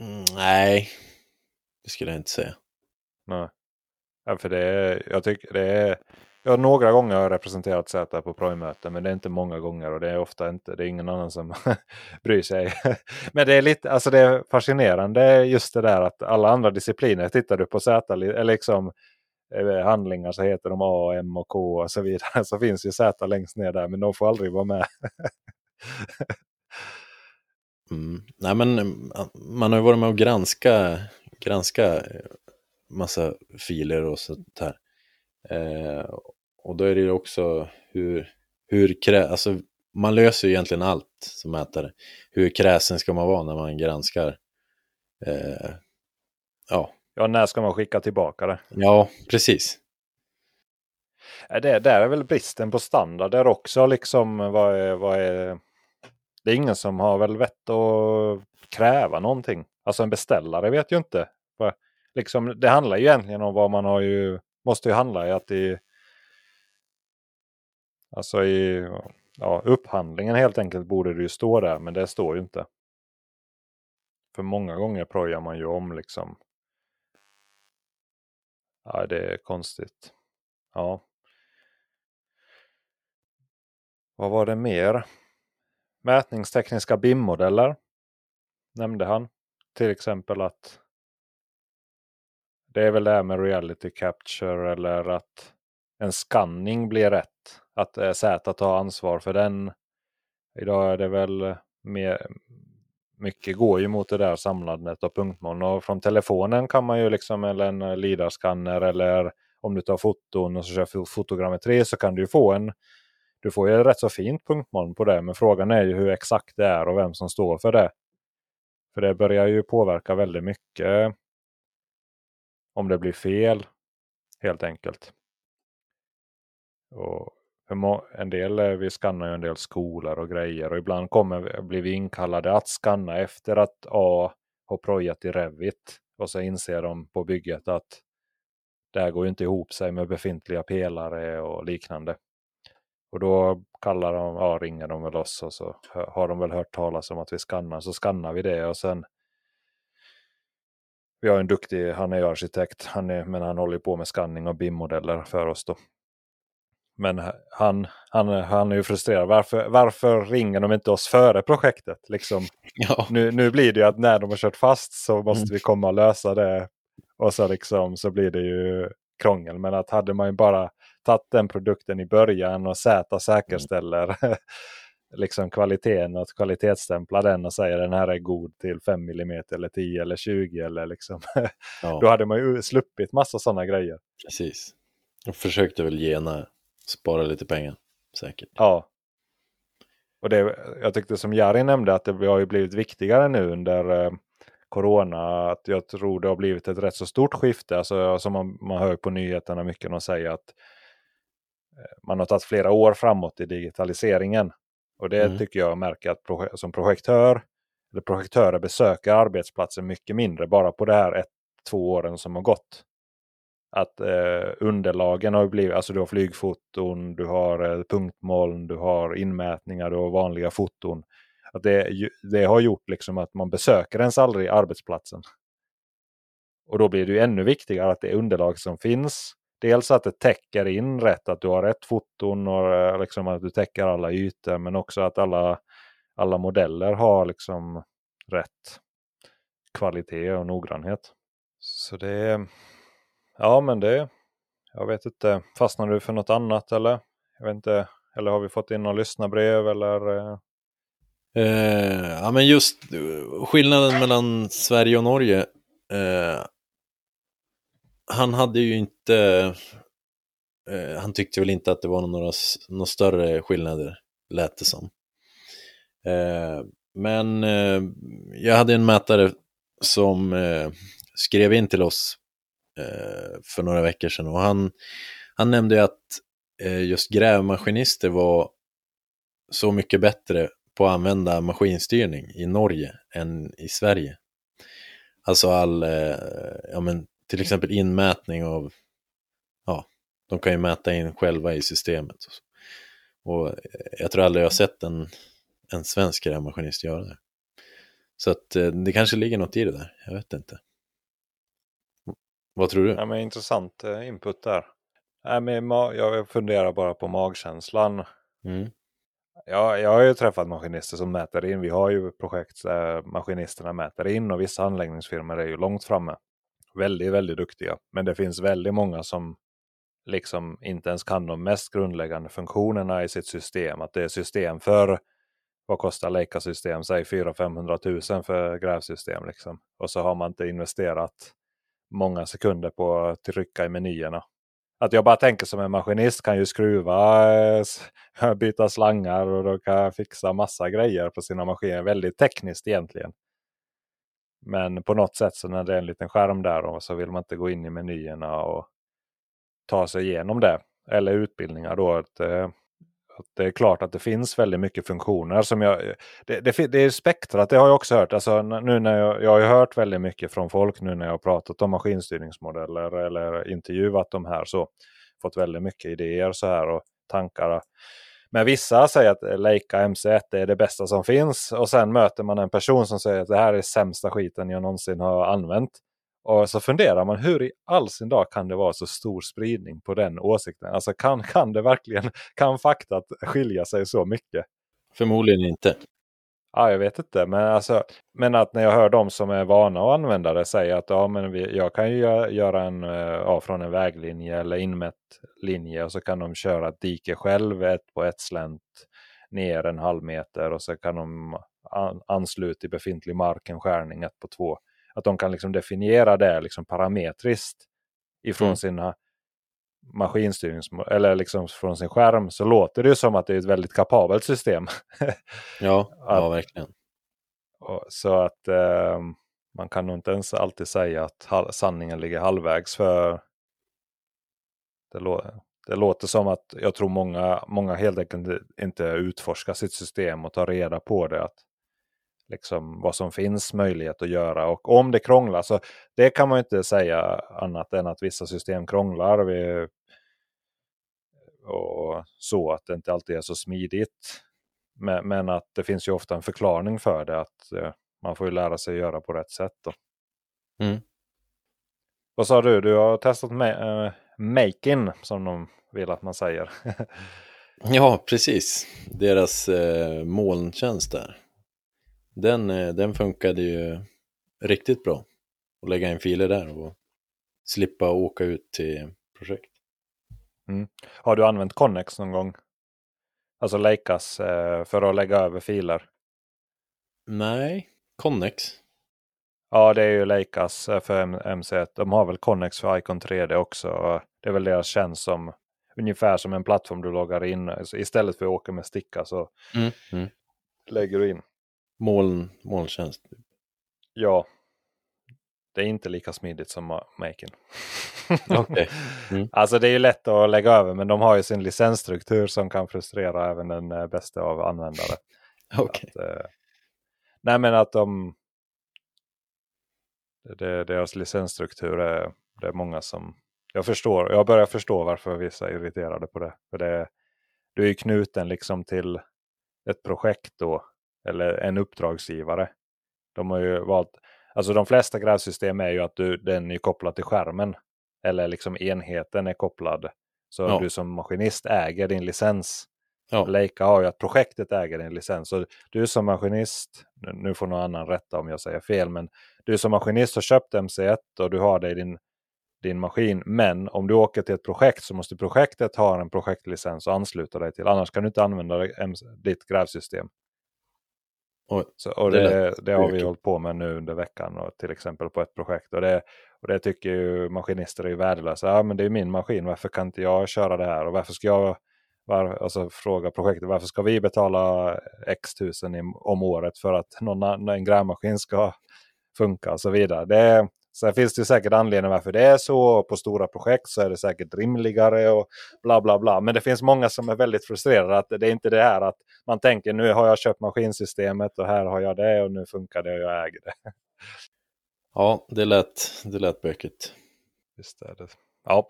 S3: Mm, nej, det skulle jag inte säga.
S1: Nej. Ja, för det är, jag tycker det är, jag har några gånger har representerat Z på Proj-möten men det är inte många gånger och det är ofta inte, det är ingen annan som bryr sig. men det är lite, alltså det är fascinerande just det där att alla andra discipliner tittar du på Z, eller eh, liksom eh, handlingar så heter de A, M och K och så vidare. Så finns ju Z längst ner där men de får aldrig vara med.
S3: mm. Nej men eh, man har ju varit med och granska, granska massa filer och sånt här. Eh, och då är det också hur, hur krä, alltså man löser ju egentligen allt som mätare. Hur kräsen ska man vara när man granskar? Eh, ja.
S1: ja, när ska man skicka tillbaka det?
S3: Ja, precis.
S1: Det där är väl bristen på standarder också. Liksom, vad är, vad är... Det är ingen som har väl vett att kräva någonting. Alltså en beställare vet ju inte. Liksom, det handlar ju egentligen om vad man har ju måste ju handla i att i, alltså i ja, upphandlingen helt enkelt borde det ju stå där men det står ju inte. För många gånger projar man ju om liksom. Ja, det är konstigt. Ja. Vad var det mer? Mätningstekniska BIM-modeller nämnde han. Till exempel att det är väl det här med reality capture eller att en scanning blir rätt. Att eh, Z tar ansvar för den. Idag är det väl mer, mycket går ju mot det där samlandet av punktmål. Och från telefonen kan man ju liksom, eller en eh, lidarskanner eller om du tar foton och så kör fotogrammetri så kan du ju få en du får ju rätt så fint punktmoln på det. Men frågan är ju hur exakt det är och vem som står för det. För det börjar ju påverka väldigt mycket om det blir fel helt enkelt. Och en del, eh, vi skannar ju en del skolor och grejer och ibland kommer, blir vi inkallade att skanna efter att A har projat i Revit. Och så inser de på bygget att det här går inte ihop sig med befintliga pelare och liknande. Och då kallar de, ja, ringer de väl oss och så har de väl hört talas om att vi skannar. Så skannar vi det och sen vi har en duktig, han är arkitekt, han är, men han håller på med skanning och BIM-modeller för oss. Då. Men han, han, han är ju frustrerad. Varför, varför ringer de inte oss före projektet? Liksom, ja. nu, nu blir det ju att när de har kört fast så måste mm. vi komma och lösa det. Och så, liksom, så blir det ju krångel. Men att hade man ju bara tagit den produkten i början och Z säkerställer mm. liksom kvaliteten och att kvalitetsstämpla den och säga den här är god till 5 mm eller 10 eller 20 eller liksom. Ja. Då hade man ju sluppit massa sådana grejer.
S3: Precis. Och försökte väl gena spara lite pengar säkert.
S1: Ja. Och det, jag tyckte som Jari nämnde att det har ju blivit viktigare nu under eh, Corona. Att jag tror det har blivit ett rätt så stort skifte. Alltså, som man, man hör på nyheterna mycket de säger att eh, man har tagit flera år framåt i digitaliseringen. Och det mm. tycker jag märker att proje som projektör, eller projektörer besöker arbetsplatsen mycket mindre bara på det här ett, två åren som har gått. Att eh, underlagen har blivit, alltså du har flygfoton, du har eh, punktmoln, du har inmätningar, du har vanliga foton. Att det, det har gjort liksom att man besöker ens aldrig arbetsplatsen. Och då blir det ju ännu viktigare att det underlag som finns dels att det täcker in rätt, att du har rätt foton och eh, liksom att du täcker alla ytor. Men också att alla, alla modeller har liksom rätt kvalitet och noggrannhet. Så det Ja men det Jag vet inte. Fastnar du för något annat eller? Jag vet inte. Eller har vi fått in några lyssnarbrev eller?
S3: Eh? eh, ja men just eh, skillnaden mellan Sverige och Norge eh, han hade ju inte, eh, han tyckte väl inte att det var några, några större skillnader, lät det som. Eh, men eh, jag hade en mätare som eh, skrev in till oss eh, för några veckor sedan och han, han nämnde att eh, just grävmaskinister var så mycket bättre på att använda maskinstyrning i Norge än i Sverige. Alltså all, eh, ja men till exempel inmätning av, ja, de kan ju mäta in själva i systemet. Och, jag tror aldrig jag har sett en, en svensk grävmaskinist göra det. Så att eh, det kanske ligger något i det där, jag vet inte. Vad tror du?
S1: Ja, men intressant eh, input där. Nej, men jag funderar bara på magkänslan.
S3: Mm.
S1: Ja, jag har ju träffat maskinister som mäter in. Vi har ju projekt där maskinisterna mäter in och vissa anläggningsfirmor är ju långt framme. Väldigt, väldigt duktiga. Men det finns väldigt många som liksom inte ens kan de mest grundläggande funktionerna i sitt system. Att det är system för, vad kostar Leica-system? Säg 400-500 000 för grävsystem. Liksom. Och så har man inte investerat många sekunder på att trycka i menyerna. Att jag bara tänker som en maskinist kan ju skruva, eh, byta slangar och då kan jag fixa massa grejer på sina maskiner. Väldigt tekniskt egentligen. Men på något sätt så när det är en liten skärm där och så vill man inte gå in i menyerna och ta sig igenom det. Eller utbildningar då. Att, eh, att det är klart att det finns väldigt mycket funktioner. som jag, Det, det, det är spektrat, det har jag också hört. Alltså, nu när jag, jag har hört väldigt mycket från folk nu när jag har pratat om maskinstyrningsmodeller eller intervjuat de här. så Fått väldigt mycket idéer så här och tankar. Men vissa säger att Leica MC1 är det bästa som finns. Och sen möter man en person som säger att det här är sämsta skiten jag någonsin har använt. Och så funderar man hur i all sin dag kan det vara så stor spridning på den åsikten? Alltså kan, kan det verkligen, kan faktat skilja sig så mycket?
S3: Förmodligen inte.
S1: Ja, jag vet inte. Men, alltså, men att när jag hör de som är vana att använda det säga att ja, men vi, jag kan ju göra en eh, ja, från en väglinje eller inmätt linje och så kan de köra ett dike själv ett på ett slänt ner en halv meter och så kan de ansluta i befintlig mark en skärning ett på två att de kan liksom definiera det liksom parametriskt ifrån mm. sina maskinstyrnings eller liksom från sin skärm så låter det som att det är ett väldigt kapabelt system.
S3: ja, ja, verkligen.
S1: Och, så att eh, man kan nog inte ens alltid säga att sanningen ligger halvvägs för det, lå det låter som att jag tror många, många helt enkelt inte utforskar sitt system och tar reda på det. Att liksom, vad som finns möjlighet att göra. Och om det krånglar så det kan man inte säga annat än att vissa system krånglar. Vi, och så att det inte alltid är så smidigt. Men, men, att det finns ju ofta en förklaring för det. att eh, Man får ju lära sig att göra på rätt sätt. Då.
S3: Mm.
S1: Vad sa du? Du har testat ma äh, Makin som de vill att man säger.
S3: ja, precis. Deras eh, molntjänst där den, eh, den funkade ju riktigt bra. Att lägga in filer där och slippa åka ut till projekt.
S1: Mm. Har du använt Connex någon gång? Alltså Leicas eh, för att lägga över filer?
S3: Nej, Connex.
S1: Ja, det är ju Leicas eh, för MC1. De har väl Connex för Icon 3D också. Det är väl deras tjänst som ungefär som en plattform du loggar in. Så istället för att åka med sticka så
S3: mm, mm.
S1: lägger du in
S3: moln, molntjänst.
S1: Ja, det är inte lika smidigt som Makin.
S3: okay. Mm.
S1: Alltså det är ju lätt att lägga över men de har ju sin licensstruktur som kan frustrera även den eh, bästa av användare.
S3: Okay.
S1: Att, eh, nej men att de... Det, deras licensstruktur är, det är många som... Jag förstår, jag börjar förstå varför vissa är irriterade på det. För det du är ju knuten liksom till ett projekt då eller en uppdragsgivare. De har ju valt, alltså de flesta grävsystem är ju att du, den är kopplad till skärmen. Eller liksom enheten är kopplad. Så ja. du som maskinist äger din licens. Ja. Leica har ju att projektet äger din licens. Så du som maskinist, nu får någon annan rätta om jag säger fel, men du som maskinist har köpt MC1 och du har det i din, din maskin. Men om du åker till ett projekt så måste projektet ha en projektlicens och ansluta dig till. Annars kan du inte använda ditt grävsystem.
S3: Och,
S1: så, och det, det, har vi hållit på med nu under veckan och till exempel på ett projekt. Och det, och det tycker ju maskinister är värdelösa. Ja, men det är min maskin, varför kan inte jag köra det här? Och varför ska jag var, alltså, fråga projektet varför ska vi betala x tusen i, om året för att någon, en grävmaskin ska funka och så vidare. Det, Sen finns det säkert anledningar varför det är så. Och på stora projekt så är det säkert rimligare och bla bla bla. Men det finns många som är väldigt frustrerade. att Det är inte det här att man tänker nu har jag köpt maskinsystemet och här har jag det och nu funkar det och jag äger det.
S3: Ja, det lät, det lät bökigt.
S1: Visst är det. Ja.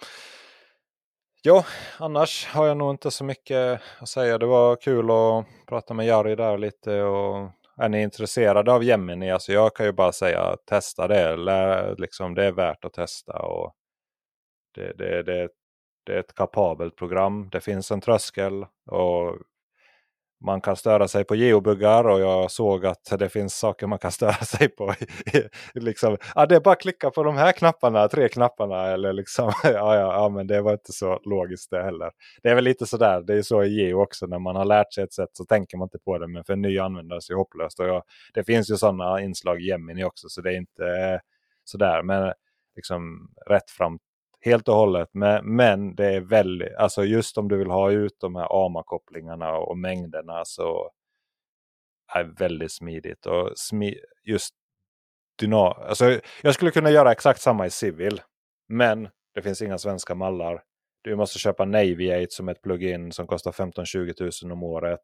S1: Ja, annars har jag nog inte så mycket att säga. Det var kul att prata med Jari där lite. Och är ni intresserade av Gemini? Alltså jag kan ju bara säga testa det. Lär, liksom, det är värt att testa. Och det, det, det, det är ett kapabelt program. Det finns en tröskel. och man kan störa sig på geobuggar och jag såg att det finns saker man kan störa sig på. liksom, ja, det är bara att klicka på de här knapparna, tre knapparna. Eller liksom, ja, ja, ja, men det var inte så logiskt det heller. Det är väl lite sådär, det är så i geo också. När man har lärt sig ett sätt så tänker man inte på det. Men för en ny användare så är det hopplöst. Och jag, det finns ju sådana inslag i Gemini också så det är inte eh, sådär. Men liksom rätt fram helt och hållet. Men, men det är väldigt, alltså just om du vill ha ut de här AMA-kopplingarna och mängderna så är det väldigt smidigt. Och smi, just dyna, alltså jag skulle kunna göra exakt samma i Civil. Men det finns inga svenska mallar. Du måste köpa Naviate som ett plugin som kostar 15-20 000 om året.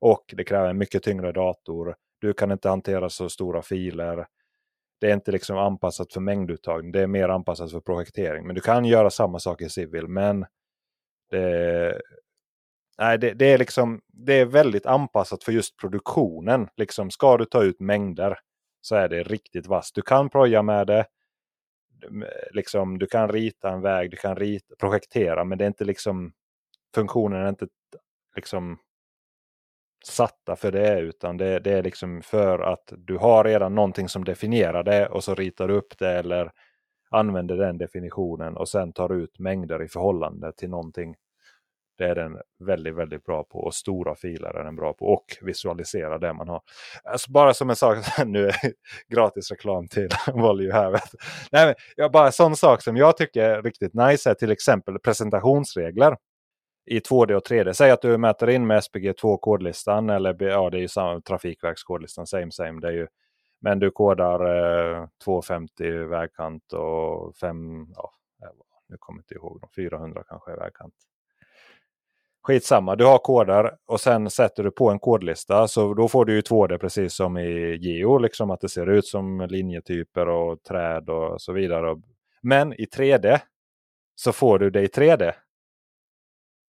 S1: Och det kräver en mycket tyngre dator. Du kan inte hantera så stora filer det är inte liksom anpassat för mängduttagning. Det är mer anpassat för projektering. Men du kan göra samma sak i Civil. Men det, nej, det, det, är liksom, det är väldigt anpassat för just produktionen. Liksom, ska du ta ut mängder så är det riktigt vasst. Du kan proja med det. Liksom, du kan rita en väg, du kan rita, projektera. Men det är inte liksom funktionen är inte liksom satta för det utan det, det, är liksom för att du har redan någonting som definierar det och så ritar du upp det eller använder den definitionen och sen tar ut mängder i förhållande till någonting. Det är den väldigt, väldigt bra på och stora filer är den bra på och visualisera det man har. Alltså bara som en sak, nu är gratis reklam till Volvo här. Nej, men, ja, bara en sån sak som jag tycker är riktigt nice är till exempel presentationsregler i 2D och 3D. Säg att du mäter in med SPG2-kodlistan eller ja, det är ju samma Trafikverkskodlistan, same same. Det är ju, men du kodar eh, 250 vägkant och 5, ja, nu kommer jag inte ihåg, 400 kanske vägkant. Skitsamma, du har koder och sen sätter du på en kodlista. Så då får du ju 2D precis som i Geo, liksom att det ser ut som linjetyper och träd och så vidare. Men i 3D så får du det i 3D.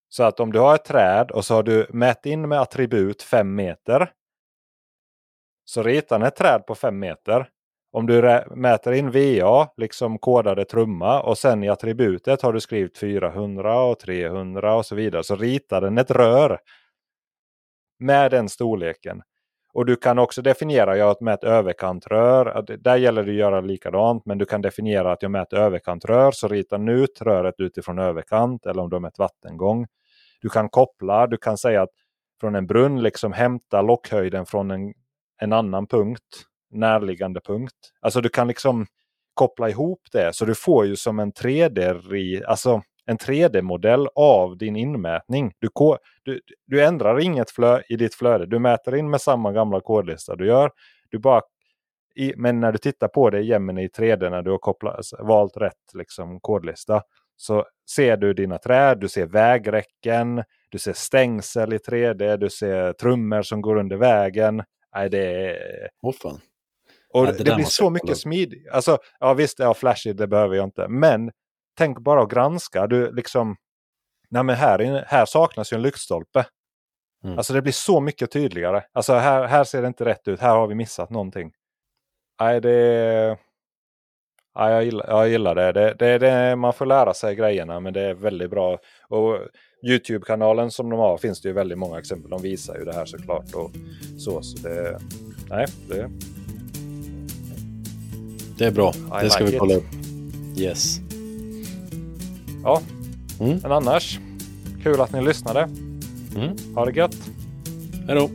S1: Så att om du har ett träd och så har du mätt in med attribut 5 meter. Så ritar den ett träd på 5 meter. Om du mäter in VA, liksom kodade trumma och sen i attributet har du skrivit 400 och 300 och så vidare. Så ritar den ett rör med den storleken. Och du kan också definiera jag med ett överkantrör. Där gäller det att göra likadant. Men du kan definiera att jag mäter överkantrör. Så ritar den ut röret utifrån överkant. Eller om du har mätt vattengång. Du kan koppla, du kan säga att från en brunn liksom hämta lockhöjden från en, en annan punkt. Närliggande punkt. Alltså du kan liksom koppla ihop det. Så du får ju som en 3D, alltså en 3D-modell av din inmätning. Du, du, du ändrar inget flö, i ditt flöde. Du mäter in med samma gamla kodlista du gör. Du bara, i, men när du tittar på det i Gemini 3D när du har kopplat, alltså, valt rätt liksom, kodlista så ser du dina träd, du ser vägräcken, du ser stängsel i 3D, du ser trummor som går under vägen. Nej, det är...
S3: Oh, fan.
S1: Och ja, det, det blir så mycket smidigt. Alltså, ja visst, ja, flashigt, det behöver jag inte. Men tänk bara att granska. Du liksom... Nej men här, här saknas ju en lyktstolpe. Mm. Alltså det blir så mycket tydligare. Alltså här, här ser det inte rätt ut. Här har vi missat någonting. Nej, det Ja, jag, gillar, jag gillar det. Det, det, det. Man får lära sig grejerna men det är väldigt bra. Och Youtube-kanalen som de har finns det ju väldigt många exempel. De visar ju det här såklart. Och så, så det, nej, det...
S3: det är bra. I det ska like vi kolla upp. Yes.
S1: Ja, mm. men annars. Kul att ni lyssnade. Mm. Ha det gött.
S3: Hej då.